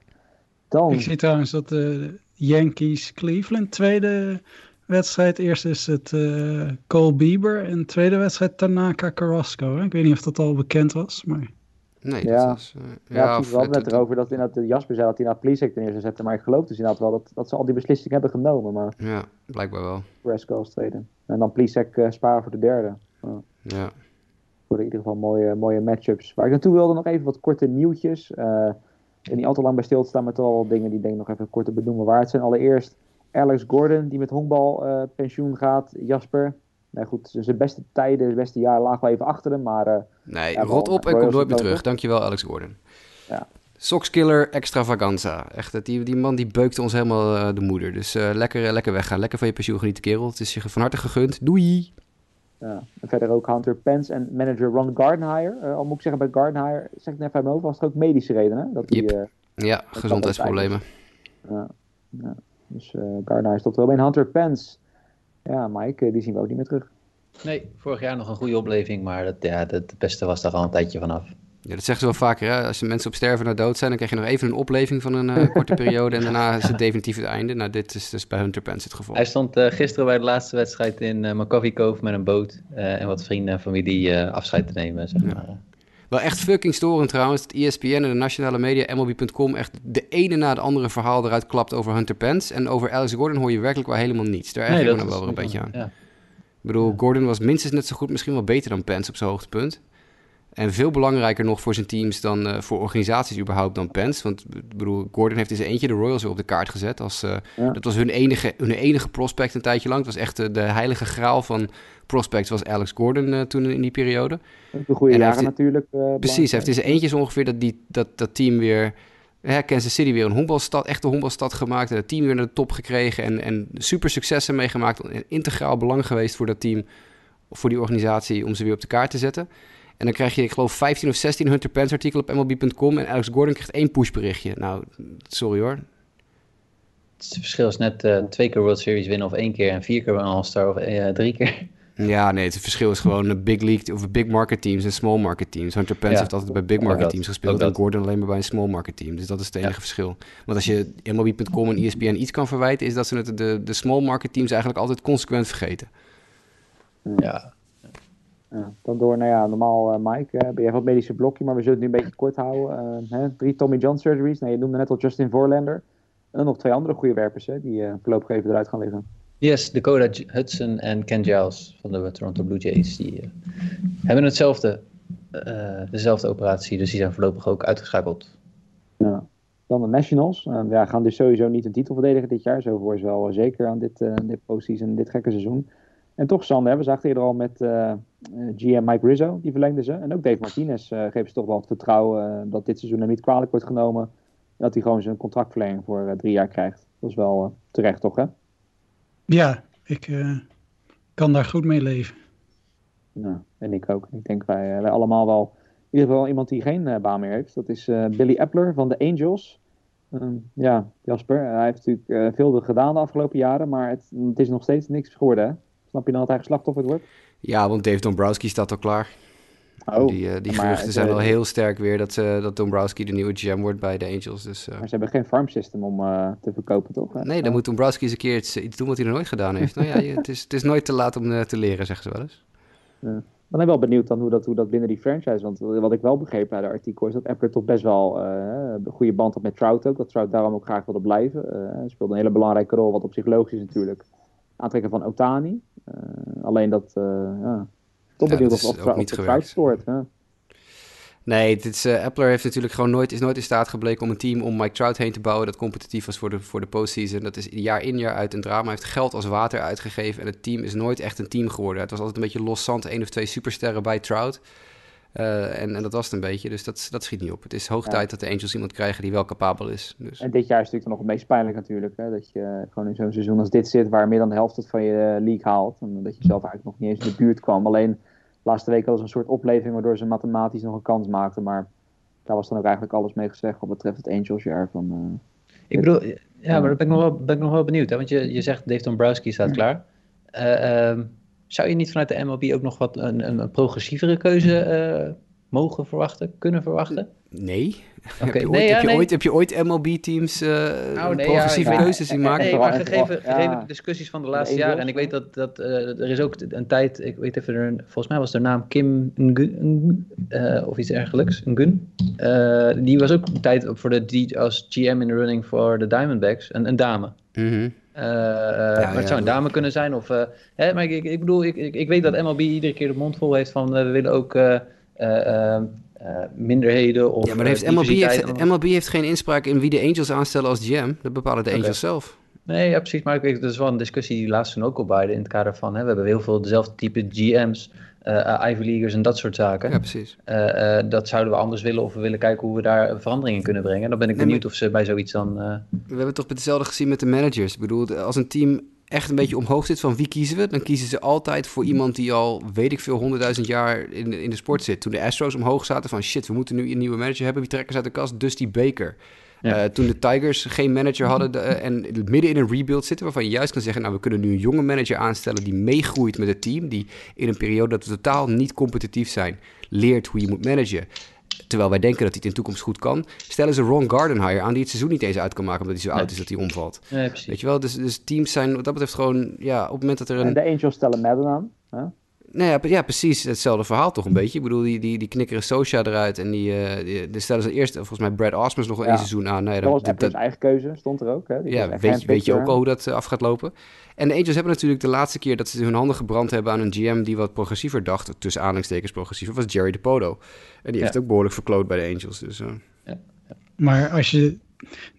Dan, Ik zie trouwens dat de Yankees Cleveland tweede wedstrijd. Eerst is het eh, Cole Bieber en tweede wedstrijd Tanaka Carrasco. Hè? Ik weet niet of dat al bekend was, maar nee, Ja. dat was... eh, ja, het- het erover dat inderdaad de Jasper zei dat hij naar Pleasek ten eerste zette. Maar ik geloof dus inderdaad wel dat, dat ze al die beslissingen hebben genomen. Maar Ja, blijkbaar wel. Carrasco als tweede. En dan Pleasek eh, sparen voor de derde. Ja. Voor in ieder geval mooie, mooie matchups. Waar ik naartoe wilde nog even wat korte nieuwtjes. eh en niet al te lang bij stil te staan met wel wat dingen die ik denk ik nog even kort te benoemen waard zijn. Allereerst Alex Gordon die met honkbal eh, pensioen gaat. Jasper. Nou goed, zijn beste tijden, zijn beste jaren lagen wel even achter hem. Maar eh, Nee, Ja, rot op en kom nooit meer terug. Dankjewel, Alex Gordon. Ja. Soxkiller extravaganza. Echt, het- die, die man die beukte ons helemaal eh, de moeder. Dus eh, lekker, eh, lekker weggaan. Lekker van je pensioen genieten, kerel. Het is je van harte gegund. Doei! Ja, en verder ook Hunter Pence en manager Ron Gardenhire. Eh, al moet ik zeggen, bij Gardenhire, zeg ik net even over, was het ook medische redenen. Dat Yep. eh, Ja, gezondheidsproblemen. ja, ja. Dus uh, Gardner is tot wel bij Hunter Pence. Ja, Mike, die zien we ook niet meer terug. Nee, vorig jaar nog een goede opleving, maar dat, ja, het, het beste was daar al een tijdje vanaf. Ja, dat zeggen ze wel vaker. Hè? Als mensen op sterven naar dood zijn, dan krijg je nog even een opleving van een uh, <laughs> korte periode. En daarna is het definitief het einde. Nou, dit is dus bij Hunter Pence het geval. Hij stond uh, gisteren bij de laatste wedstrijd in uh, McCoffee Cove met een boot. en wat vrienden en familie afscheid te nemen, zeg maar. Ja. Wel echt fucking storend trouwens. Dat ESPN en de nationale media, MLB.com, echt de ene na de andere verhaal eruit klapt over Hunter Pence. En over Alex Gordon hoor je werkelijk wel helemaal niets. Daar erg nee, ik me wel weer een beetje aan. Ja. Ik bedoel, Gordon was minstens net zo goed, misschien wel beter dan Pence op zijn hoogtepunt. En veel belangrijker nog voor zijn teams dan uh, voor organisaties überhaupt dan Pence. Want ik bedoel, Gordon heeft in zijn eentje de Royals weer op de kaart gezet. Als, uh, ja. Dat was hun enige, hun enige prospect een tijdje lang. Het was echt uh, de heilige graal van prospects was Alex Gordon toen in die periode. De goede jaren natuurlijk. precies, hij heeft in zijn eentje zo ongeveer dat, die, dat, dat team weer... Hè, Kansas City weer een honkbalstad, echte honkbalstad gemaakt. En het team weer naar de top gekregen. En, en super successen meegemaakt. En integraal belang geweest voor dat team, voor die organisatie, om ze weer op de kaart te zetten. En dan krijg je, ik geloof, 15 of 16 Hunter Pence artikelen op MLB.com. En Alex Gordon krijgt één pushberichtje. Nou, sorry hoor. Het verschil is net uh, twee keer World Series winnen of één keer. En vier keer een All-Star of uh, drie keer. Ja, nee, het verschil is gewoon een big league of big market teams en small market teams. Hunter Pence ja, heeft altijd bij big market teams gespeeld en Gordon alleen maar bij een small market team. Dus dat is het enige ja. verschil. Want als je MLB.com en ESPN iets kan verwijten, is dat ze het, de, de small market teams eigenlijk altijd consequent vergeten. Ja, ja, dan door, nou ja, normaal uh, Mike, uh, ben je van het medische blokje, maar we zullen het nu een beetje kort houden. Uh, hè? Drie Tommy John surgeries, nou, je noemde net al Justin Vorlander. En nog twee andere goede werpers hè, die voorlopig even eruit gaan liggen. Yes, Dakota Hudson en Ken Giles van de Toronto Blue Jays. Die hebben hetzelfde, dezelfde operatie, dus die zijn voorlopig ook uitgeschakeld. Ja. Dan de Nationals. ja, gaan dus sowieso niet een titel verdedigen dit jaar. Zo voor ze wel zeker aan dit, dit postseason, dit gekke seizoen. En toch, Sander, we zagen eerder al met eh, GM Mike Rizzo, die verlengde ze. En ook Dave Martinez uh, geeft ze toch wel het vertrouwen uh, dat dit seizoen hem niet kwalijk wordt genomen. Dat hij gewoon zijn contractverlenging voor drie jaar krijgt. Dat is wel terecht, toch, hè? Ja, ik kan daar goed mee leven. Nou, en ik ook. Ik denk wij, wij allemaal wel. In ieder geval iemand die geen baan meer heeft. Dat is Billy Epler van de Angels. Ehm, ja, Jasper, hij heeft natuurlijk veel gedaan de afgelopen jaren, maar het, het is nog steeds niks geworden, hè? Snap je dan dat hij geslachtofferd wordt? Ja, want Dave Dombrowski staat al klaar. Oh, die uh, die geruchten zijn wel heel sterk weer dat, uh, dat Dombrowski de nieuwe GM wordt bij de Angels. Dus, uh... Maar ze hebben geen farm system om te verkopen, toch? Nee, dan moet Dombrowski eens een keer iets, iets, doen wat hij nog nooit gedaan heeft. nou ja, het is, het is nooit te laat om te leren, zeggen ze wel eens. Ja. Dan ben ik wel benieuwd dan hoe dat, hoe dat binnen die franchise. Want wat ik wel begreep bij de artikel is dat Epler toch best wel een goede band had met Trout ook. Dat Trout daarom ook graag wilde blijven. hij speelde een hele belangrijke rol, wat op zich logisch is natuurlijk. Aantrekken van Otani. Eh, alleen dat, eh, ja, toch benieuwd of, of, of, niet stoort. Nee, dit is, uh, Appler heeft natuurlijk gewoon nooit, is nooit in staat gebleken om een team om Mike Trout heen te bouwen dat competitief was voor de, voor de postseason. Dat is jaar in jaar uit een drama. Hij heeft geld als water uitgegeven en het team is nooit echt een team geworden. Het was altijd een beetje los zand, één of twee supersterren bij Trout. Uh, en, en, dat was het een beetje, dus dat, dat schiet niet op. Het is hoog tijd dat de Angels iemand krijgen die wel capabel is. Dus. En dit jaar is natuurlijk nog het meest pijnlijk natuurlijk. Hè? Dat je gewoon in zo'n seizoen als dit zit, waar meer dan de helft het van je league haalt. En dat je zelf eigenlijk nog niet eens in de buurt kwam. Alleen laatste week was een soort opleving waardoor ze mathematisch nog een kans maakten. Maar daar was dan ook eigenlijk alles mee gezegd wat betreft het Angels jaar van... Uh, ik bedoel, ja, maar daar ben ik nog wel, ben ik nog wel benieuwd. Hè? Want je, je zegt Dave Dombrowski staat klaar. Uh, zou je niet vanuit de MLB ook nog wat een, een, een progressievere keuze uh, mogen verwachten, kunnen verwachten? Nee. Okay. heb, je ooit, nee, heb, je ooit, heb je ooit MLB-teams uh, nou, nee, progressieve ja, keuzes zien maken? Nee, maar gegeven, gegeven de discussies van de laatste jaren. En ik weet dat, dat uh, er is ook een tijd, ik weet even, er, volgens mij was de naam Kim Ngun, uh, of iets dergelijks, Ngun. die was ook een tijd voor de, als GM in de running voor de Diamondbacks, een, een dame. Mm -hmm. Uh, ja, maar het zou een dame kunnen zijn. Of, uh, hè, maar ik, ik, bedoel, ik, ik, ik, weet dat MLB iedere keer de mond vol heeft van uh, we willen ook minderheden. Of, ja, maar heeft MLB, heeft, MLB heeft geen inspraak in wie de Angels aanstellen als GM. Dat bepalen de Angels zelf. Nee, ja, precies. Maar ik weet, dat is wel een discussie die laatst ook al bij in het kader van, hè, we hebben heel veel dezelfde type GM's. Uh, Ivy Leaguers en dat soort zaken. Ja, precies. Uh, dat zouden we anders willen of we willen kijken hoe we daar veranderingen kunnen brengen. Dan ben ik benieuwd of ze bij zoiets dan... We hebben toch hetzelfde gezien met de managers. Ik bedoel, als een team echt een beetje omhoog zit van wie kiezen we, dan kiezen ze altijd voor iemand die al, weet ik veel, honderdduizend jaar in de, in de sport zit. Toen de Astros omhoog zaten van shit, we moeten nu een nieuwe manager hebben. Wie trekken ze uit de kast? Dusty Baker. Ja. Eh, toen de Tigers geen manager hadden de- eh, en midden in een rebuild zitten, waarvan je juist kan zeggen, nou we kunnen nu een jonge manager aanstellen die meegroeit met het team, die in een periode dat we totaal niet competitief zijn, leert hoe je moet managen. Terwijl wij denken dat hij het in de toekomst goed kan, stellen ze Ron Gardenhire aan die het seizoen niet eens uit kan maken omdat hij zo Nee. oud is dat hij omvalt. Nee, precies. Weet je wel, dus, dus teams zijn wat dat betreft gewoon, ja, op het moment dat er En een... de Angels stellen Madden aan. Hè? Nou ja, ja, precies hetzelfde verhaal toch een beetje. Ik bedoel, die, die, die knikkeren Socha eruit en die, eh die, die stellen ze eerst, volgens mij Brad Osmus nog wel Ja. één seizoen aan. Nee, Dat was dat, eigen keuze, stond er ook. Hè? Die ja, weet, je- weet je ook al hoe dat eh, af gaat lopen. En de Angels hebben natuurlijk de laatste keer dat ze hun handen gebrand hebben aan een GM die wat progressiever dacht, tussen aanhalingstekens progressiever, was Jerry DePoto. En die heeft Ja. ook behoorlijk verkloot bij de Angels. Dus, eh, Maar als je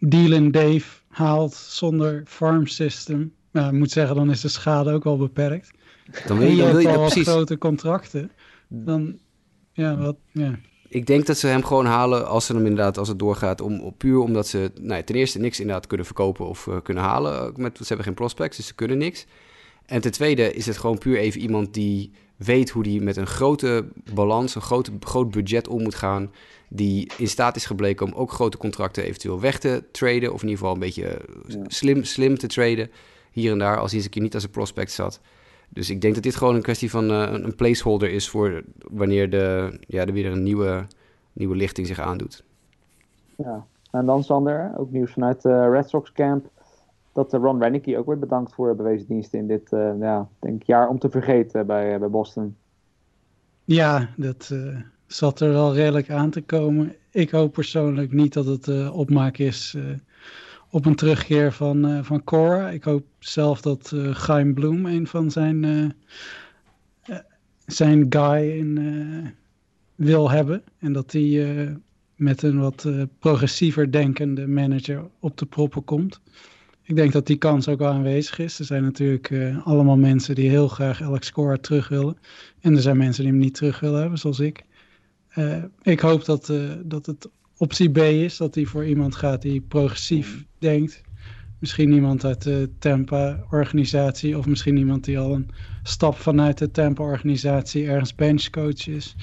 Dylan Dave haalt zonder farm system, nou, ik moet zeggen, dan is de schade ook wel beperkt. Dan wil je, je dan wil je precies. grote contracten. Dan, ja, wat, ja. Ik denk dat ze hem gewoon halen als ze hem inderdaad, als het doorgaat, om, op, puur omdat ze nou ja, ten eerste niks inderdaad kunnen verkopen of eh, kunnen halen. Met, ze hebben geen prospects, dus ze kunnen niks. En ten tweede is het gewoon puur even iemand die weet hoe die met een grote balans, een grote, groot budget om moet gaan. Die in staat is gebleken om ook grote contracten eventueel weg te traden. Of in ieder geval een beetje eh, Ja. slim, slim te traden. Hier en daar, als hij eens een keer niet als een prospect zat. Dus ik denk dat dit gewoon een kwestie van eh, een- placeholder is voor wanneer de, ja, er weer een nieuwe, nieuwe lichting zich aandoet. Ja. En dan Sander, ook nieuws vanuit de Red Sox camp. Dat eh, Ron Renicky ook wordt bedankt voor bewezen diensten in dit eh, ja, denk jaar om te vergeten bij, eh, bij Boston. Ja, dat eh, zat er wel redelijk aan te komen. Ik hoop persoonlijk niet dat het eh, opmaak is eh, op een terugkeer van, eh, van Cora. Ik hoop zelf dat eh Chaim Bloem een van zijn, eh, zijn guy in, wil hebben. En dat hij met een wat progressiever denkende manager op de proppen komt. Ik denk dat die kans ook wel aanwezig is. Er zijn natuurlijk allemaal mensen die heel graag Alex Cora terug willen. En er zijn mensen die hem niet terug willen hebben, zoals ik. Ik hoop dat, dat het optie B is, dat hij voor iemand gaat die progressief denkt. Misschien iemand uit de Tampa-organisatie of misschien iemand die al een stap vanuit de Tampa-organisatie ergens benchcoach is.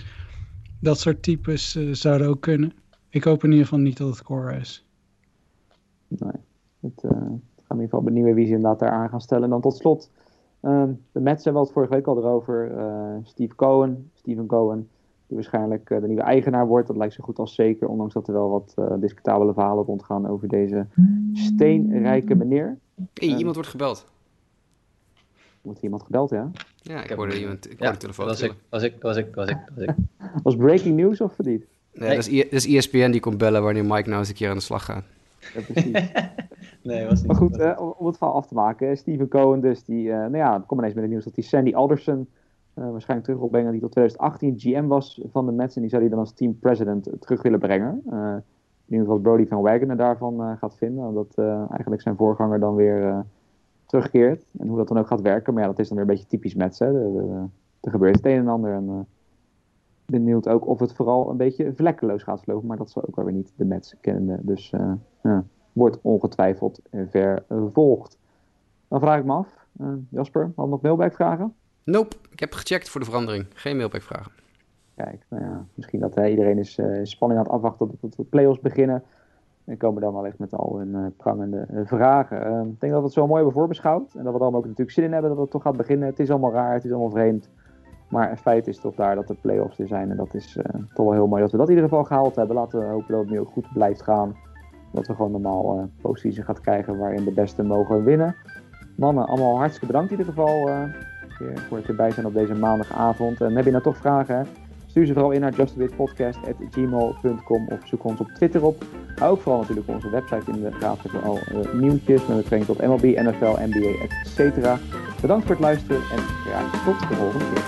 Dat soort types eh, zouden ook kunnen. Ik hoop in ieder geval niet dat het Cora is. Nee, het, het gaat in ieder geval benieuwen wie ze inderdaad daar aan gaan stellen. En dan tot slot, ehm, de Mets hebben we het vorige week al erover. eh, Steve Cohen, Steven Cohen, die waarschijnlijk eh, de nieuwe eigenaar wordt. Dat lijkt zo goed als zeker, ondanks dat er wel wat eh, discutabele verhalen rondgaan over deze steenrijke meneer. Hey, Ja. iemand wordt gebeld. Wordt iemand gebeld, ja? Ja, ik heb hoorde iemand. Ik Ja, hoorde de telefoon. was ik, was ik, was ik, was ik, was ik. <laughs> Was breaking news of niet? Nee, dat, is, I- dat is E ESPN die komt bellen wanneer Mike nou eens een keer aan de slag gaat. Ja, precies. <laughs> Nee, was niet. Maar goed, eh, om, het verhaal af te maken. Steven Cohen dus, die, eh, nou ja, kom ineens met het nieuws dat die Sandy Alderson eh, waarschijnlijk terug. Die tot 2018 GM was van de Mets en die zou die dan als team president terug willen brengen. Eh in ieder geval Brody van Wagner daarvan eh, gaat vinden. Omdat eh, eigenlijk zijn voorganger dan weer eh, terugkeert. En hoe dat dan ook gaat werken. Maar ja, dat is dan weer een beetje typisch Mets. De- de- er gebeurt het een en ander. En eh, benieuwd ook of het vooral een beetje vlekkeloos gaat verlopen. Maar dat zal ook wel weer niet de Mets kennen. Dus eh, wordt ongetwijfeld vervolgd. Dan vraag ik me af, eh, Jasper, had nog mailback-vragen? Nope, ik heb gecheckt voor de verandering. Geen mailback-vragen. Kijk, nou ja, misschien dat eh, iedereen is eh, spanning aan het afwachten tot de play-offs beginnen. En komen dan wel echt met al hun eh, prangende vragen. Eh, ik denk dat we het zo mooi hebben voorbeschouwd. En dat we er allemaal ook natuurlijk zin in hebben dat het toch gaat beginnen. Het is allemaal raar, het is allemaal vreemd. Maar het feit is toch daar dat de play-offs er zijn. En dat is toch wel heel mooi dat we dat in ieder geval gehaald hebben. Laten we hopen dat het nu ook goed blijft gaan. Dat we gewoon normaal uh, gaat krijgen waarin de beste mogen winnen. Mannen, allemaal hartstikke bedankt in ieder geval uh, voor het erbij zijn op deze maandagavond. En heb je nou toch vragen, stuur ze vooral in naar justawitpodcast.gmail.com of zoek ons op Twitter op. Hou ook vooral natuurlijk onze website in de gaten voor al uh, nieuwtjes met betrekking tot MLB, NFL, NBA, etc. Bedankt voor het luisteren en graag tot de volgende keer.